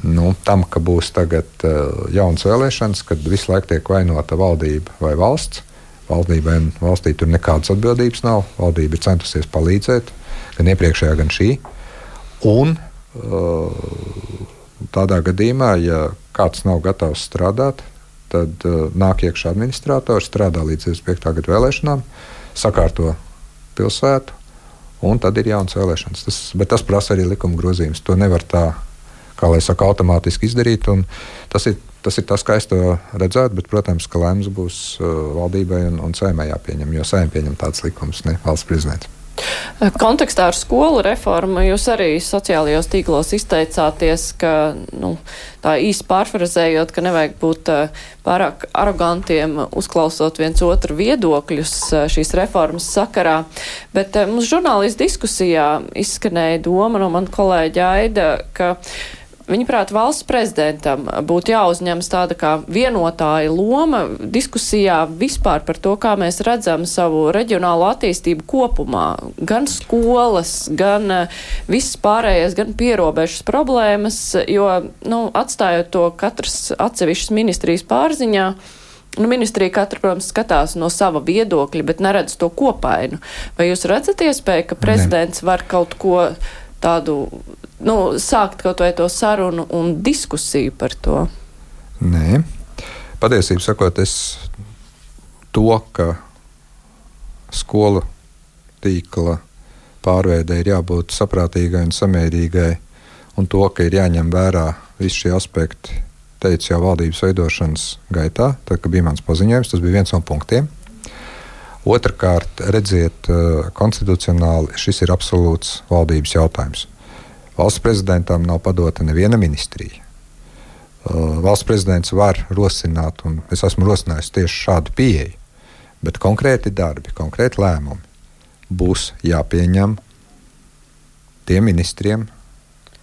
nu, tam, ka būs tagad uh, jaunas vēlēšanas, kad visu laiku tiek vainota valdība vai valsts. Valdībai un valstī tur nekādas atbildības nav. Valdība ir centusies palīdzēt, gan iepriekšējā, gan šī. Un uh, tādā gadījumā, ja kāds nav gatavs strādāt, tad uh, nāk iekšā administrators, strādā līdz 25. gada vēlēšanām, sakārto pilsētu, un tad ir jaunas vēlēšanas. Tas, bet tas prasa arī likuma grozījumus. To nevar tā kā lai saka, automātiski izdarīt. Tas ir Tas ir tas, kā es to redzētu, bet, protams, ka lēmums būs uh, valdībai un, un saimē jāpieņem, jo saimē pieņem tāds likums, ne valsts prezidents. Kontekstā ar skolu reformu jūs arī sociālajos tīklos izteicāties, ka nu, tā īsti pārfrazējot, ka nevajag būt uh, pārāk arogantiem, uzklausot viens otru viedokļus uh, šīs reformas sakarā. Bet mums žurnālistu diskusijā izskanēja doma no man kolēģa Aida, ka Viņaprāt, valsts prezidentam būtu jāuzņemas tāda kā vienotāja loma diskusijā vispār par to, kā mēs redzam savu reģionālo attīstību kopumā. Gan skolas, gan eh, visas pārējās, gan pierobežas problēmas, jo, nu, atstājot to katras atsevišķas ministrijas pārziņā, Nu, ministrija katra, protams, skatās no sava viedokļa, bet neredz to kopainu. Vai jūs redzat iespēju, ka prezidents ne. var kaut ko tādu nu, sākt kaut vai to sarunu un diskusiju par to? Nē, patiesībā sakot, es to, ka skolu tīkla pārveidē ir jābūt saprātīgai un samērīgai, un to, ka ir jāņem vērā visi šie aspekti, teicu jau valdības veidošanas gaitā, tad, kad bija mans paziņojums, tas bija viens no punktiem. Otrakārt, redziet, eh, konstitucionāli šis ir absolūts valdības jautājums. Valsts prezidentam nav padota neviena ministrija. Eh, valsts prezidents var rosināt, un es esmu rosinājis tieši šādu pieeju, bet konkrēti darbi, konkrēti lēmumi būs jāpieņem tiem ministriem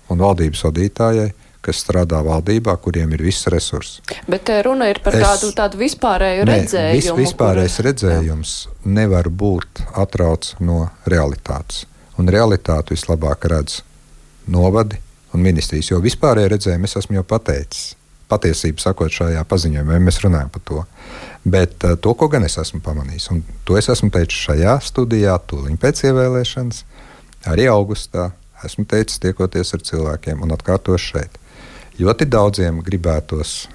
un valdības vadītājai, kas strādā valdībā, kuriem ir viss resurss. Bet eh, runa ir par es, tādu, tādu vispārēju ne, redzējumu. Vis, vispārējais kur... redzējums nevar būt atrauc no realitātes. Un realitāti vislabāk redz novadi un ministrijas, jo vispārēju redzējumu es esmu jau pateicis. Patiesību sakot, šajā paziņojumā mēs runājam par to. Bet uh, to, ko gan es esmu pamanījis, un to es esmu teicis šajā studijā, tūlīt pēc ievēlēšanas, arī augustā, esmu teicis, tiekoties ar cilvēkiem un atkārtošu šeit. Ļoti daudziem gribētos,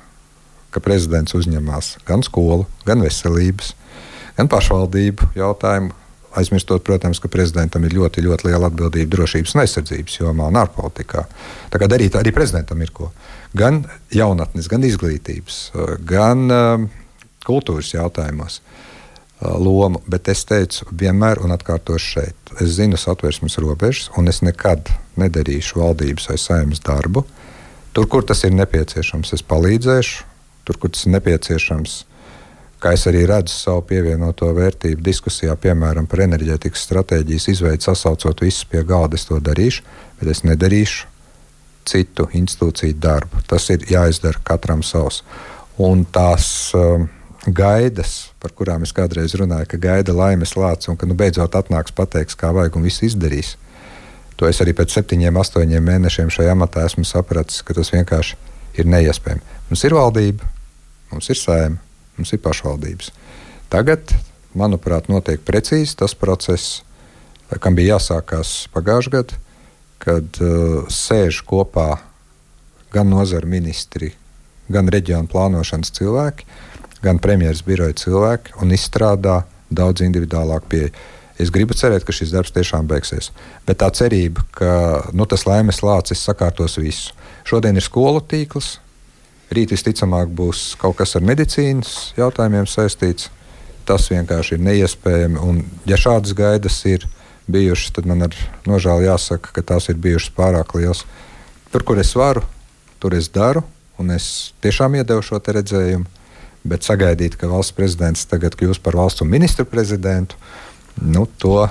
ka prezidents uzņemās gan skolu, gan veselības, gan pašvaldību jautājumu. Aizmirstot, protams, ka prezidentam ir ļoti, ļoti liela atbildība drošības un aizsardzības jomā un ārpolitikā. Tā kā darīt arī prezidentam ir ko. Gan jaunatnes, gan izglītības, gan um, kultūras jautājumos uh, lomu, bet es teicu, vienmēr un atkārtošu šeit, es zinu satversmes robežas, un es nekad nedarīšu valdības vai saimnes darbu, Tur, kur tas ir nepieciešams, es palīdzēšu. Tur, kur tas ir nepieciešams, kā es arī redzu savu pievienoto vērtību diskusijā, piemēram, par enerģētikas stratēģijas izveidi, sasaucot visus pie galda, es to darīšu, bet es nedarīšu citu institūciju darbu. Tas ir jāizdara katram savs. Un tās um, gaidas, par kurām es kādreiz runāju, ka gaida laimes lācis un ka nu, beidzot atnāks pateiks, kā vajag un viss izdarīs. To es arī pēc septiņiem, astoņiem mēnešiem šajā amatā esmu sapratis, ka tas vienkārši ir neiespējami. Mums ir valdība, mums ir sēma, mums ir pašvaldības. Tagad, manuprāt, notiek precīzi tas process, kam bija jāsākās pagājušajā gadā, kad uh, sēž kopā gan nozara ministri, gan reģionu plānošanas cilvēki, gan premjeras biroja cilvēki un izstrādā daudz individuālāku pieeju. Es gribu cerēt, ka šis darbs tiešām beigsies. Bet tā cerība, ka nu, tas laimes lācis sakārtos visu. Šodien ir skolu tīkls, rīt visticamāk būs kaut kas ar medicīnas jautājumiem saistīts. Tas vienkārši ir neiespējami. Un, ja šādas gaidas ir bijušas, tad man ar nožēlu jāsaka, ka tās ir bijušas pārāk lielas. Tur, kur es varu, tur es daru, un es tiešām iedevu šo redzējumu. Bet sagaidīt, ka valsts prezidents tagad kļūs par valsts un ministru prezidentu, nu, to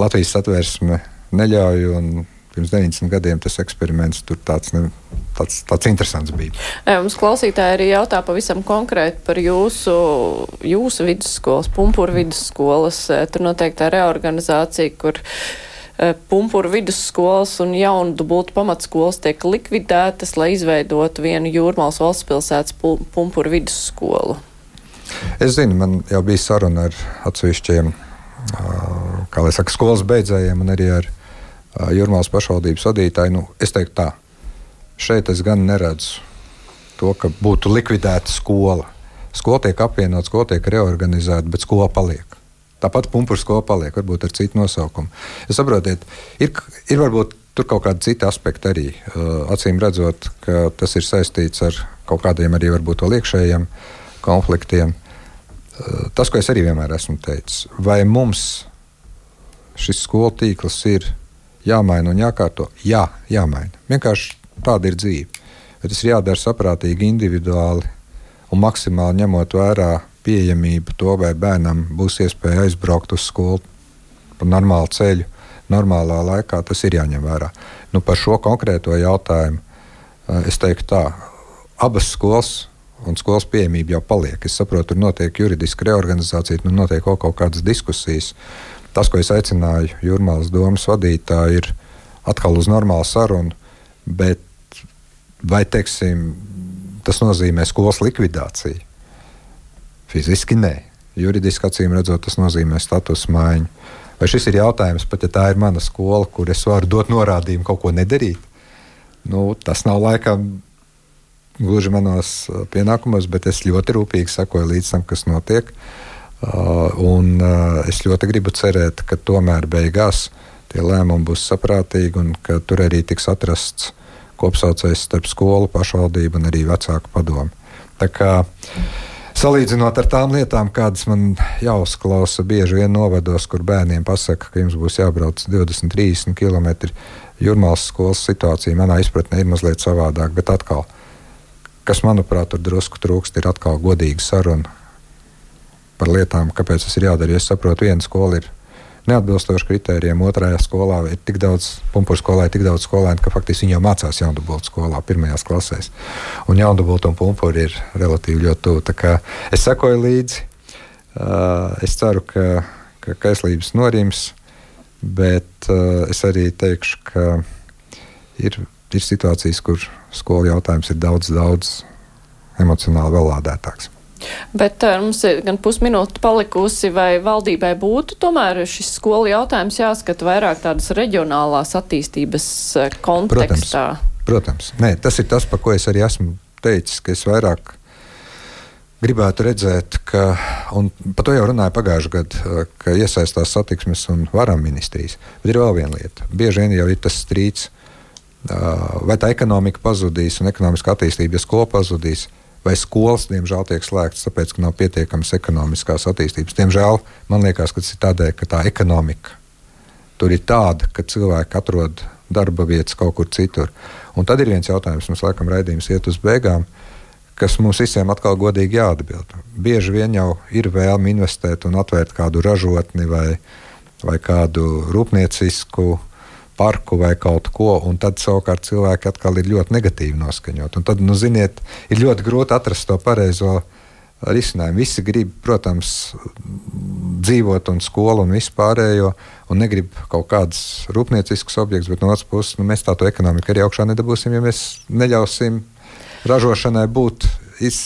Latvijas satversme neļauj. Pirms 90 gadiem tas eksperiments tur tāds, ne, tāds, tāds interesants bija. Mums klausītāji arī jautā pavisam konkrēti par jūsu, jūsu vidusskolas, pumpuru vidusskolas. Tur noteikti tā reorganizācija, kur pumpuru vidusskolas un jaunu dubultu pamatskolas tiek likvidētas, lai izveidotu vienu jūrmālas valsts pilsētas pumpuru vidusskolu. Es zinu, man jau bija saruna ar atsevišķiem kā lai saka, skolas beidzējiem un arī ar Jurmālas pašvaldības vadītāju. Nu, es teiktu tā, šeit es gan neredzu to, ka būtu likvidēta skola. Skola tiek apvienota, skola tiek reorganizēta, bet skola paliek. Tāpat pumpura skola paliek, varbūt ar citu nosaukumu. Es saprotu, ir, ir varbūt tur kaut kādi citi aspekti arī. Acīm redzot, ka tas ir saistīts ar kaut kādiem arī varbūt to iekšējiem konfliktiem. Tas, ko es arī vienmēr esmu teicis, vai mums šis skolu tīkls ir jāmaina un jākārto? Jā, jāmaina. Vienkārši tāda ir dzīve. Bet tas ir jādara saprātīgi, individuāli un maksimāli ņemot vērā pieejamību to, vai bērnam būs iespēja aizbraukt uz skolu pa normālu ceļu, normālā laikā. Tas ir jāņem vērā. Nu, par šo konkrēto jautājumu eh, es teiktu tā, abas skolas un skolas pieejamība jau paliek. Es saprotu, tur notiek juridiska reorganizācija, nu notiek kaut, kaut kādas diskusijas. Tas, ko es aicināju Jurmālas domas vadītāju, ir atkal uz normālu sarunu, bet vai teiksim, tas nozīmē skolas likvidāciju? Fiziski nē. Juridiski acīm redzot, tas nozīmē status maiņu. Vai šis ir jautājums, pat ja tā ir mana skola, kur es varu dot norādījumu kaut ko nedarīt? Nu, tas nav laikam gluži manos pienākumos, bet es ļoti rūpīgi sekoju līdz tam, kas notiek. Uh, un uh, es ļoti gribu cerēt, ka tomēr beigās tie lēmumi būs saprātīgi un ka tur arī tiks atrasts kopsaucējs starp skolu, pašvaldību un arī vecāku padomu. Tā kā salīdzinot ar tām lietām, kādas man jāuzklausa bieži vien novados, kur bērniem pasaka, ka jums būs jābrauc 20, 30 km. Jūrmālas skolas situācija manā izpratnē ir mazliet savādāka, bet atkal kas, manuprāt, tur drusku trūkst, ir atkal godīga saruna par lietām, kāpēc tas ir jādara. Es saprotu, viena skola ir neatbilstoša kritērijiem, otrajā skolā ir tik daudz, pumpuru skolā ir tik daudz skolēnu, ka faktiski viņi jau mācās jaundubultu skolā, pirmajās klasēs. Un jaundubultu un pumpuru ir relatīvi ļoti tuvu. Es sekoju līdzi. Uh, es ceru, ka, ka kaislības norims, bet uh, es arī teikšu, ka ir, ir situācijas, kur skolu jautājums ir daudz, daudz emocionāli vēl lādētāks. Bet uh, mums ir gan pusminūte palikusi, vai valdībai būtu tomēr šis skolu jautājums jāskata vairāk tādas reģionālās attīstības uh, kontekstā? Protams, protams. Nē, tas ir tas, par ko es arī esmu teicis, ka es vairāk gribētu redzēt, ka, un par to jau runāja pagājušajā gadā, ka iesaistās satiksmes un varam ministrijas. Bet ir vēl viena lieta. Bieži vien jau ir tas strīds, vai tā ekonomika pazudīs un ekonomiskā attīstība, ja skola pazudīs, vai skolas, diemžēl, tiek slēgtas, tāpēc, ka nav pietiekamas ekonomiskās attīstības. Diemžēl man liekas, ka tas ir tādēļ, ka tā ekonomika tur ir tāda, ka cilvēki atrod darba vietas kaut kur citur. Un tad ir viens jautājums, mums laikam raidījums iet uz beigām, kas mums visiem atkal godīgi jāatbild. Bieži vien jau ir vēlme investēt un atvērt kādu ražotni vai, vai kādu rūpniecisku uh, parku vai kaut ko, un tad savukārt cilvēki atkal ir ļoti negatīvi noskaņot. Un tad, nu, ziniet, ir ļoti grūti atrast to pareizo risinājumu. Visi grib, protams, dzīvot un skolu un vispārējo, un negrib kaut kādus rūpnieciskus objektus, bet no otras puses nu, mēs tādu ekonomiku arī augšā nedabūsim, ja mēs neļausim ražošanai būt iz,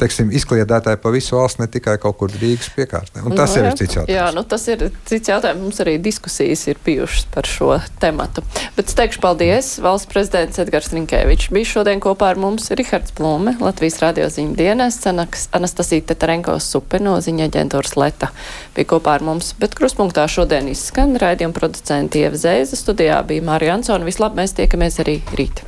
teiksim, izkliedētāji pa visu valsts, ne tikai kaut kur Rīgas piekārtnē. Un tas no, jau ir cits jautājums. Jā, nu, tas ir cits jautājums. Mums arī diskusijas ir bijušas par šo tematu. Bet es teikšu paldies. Valsts prezidents Edgars Rinkēvičs bija šodien kopā ar mums. Rihards Blume, Latvijas radio ziņu dienas, Anastasija Tetarenko Supe no ziņa aģentūras Leta bija kopā ar mums. Bet kruspunktā šodien izskan raidījuma producenti Ieva Zēza. Studijā bija Mārija Ansona. Vislabāk mēs tiekamies arī rīt.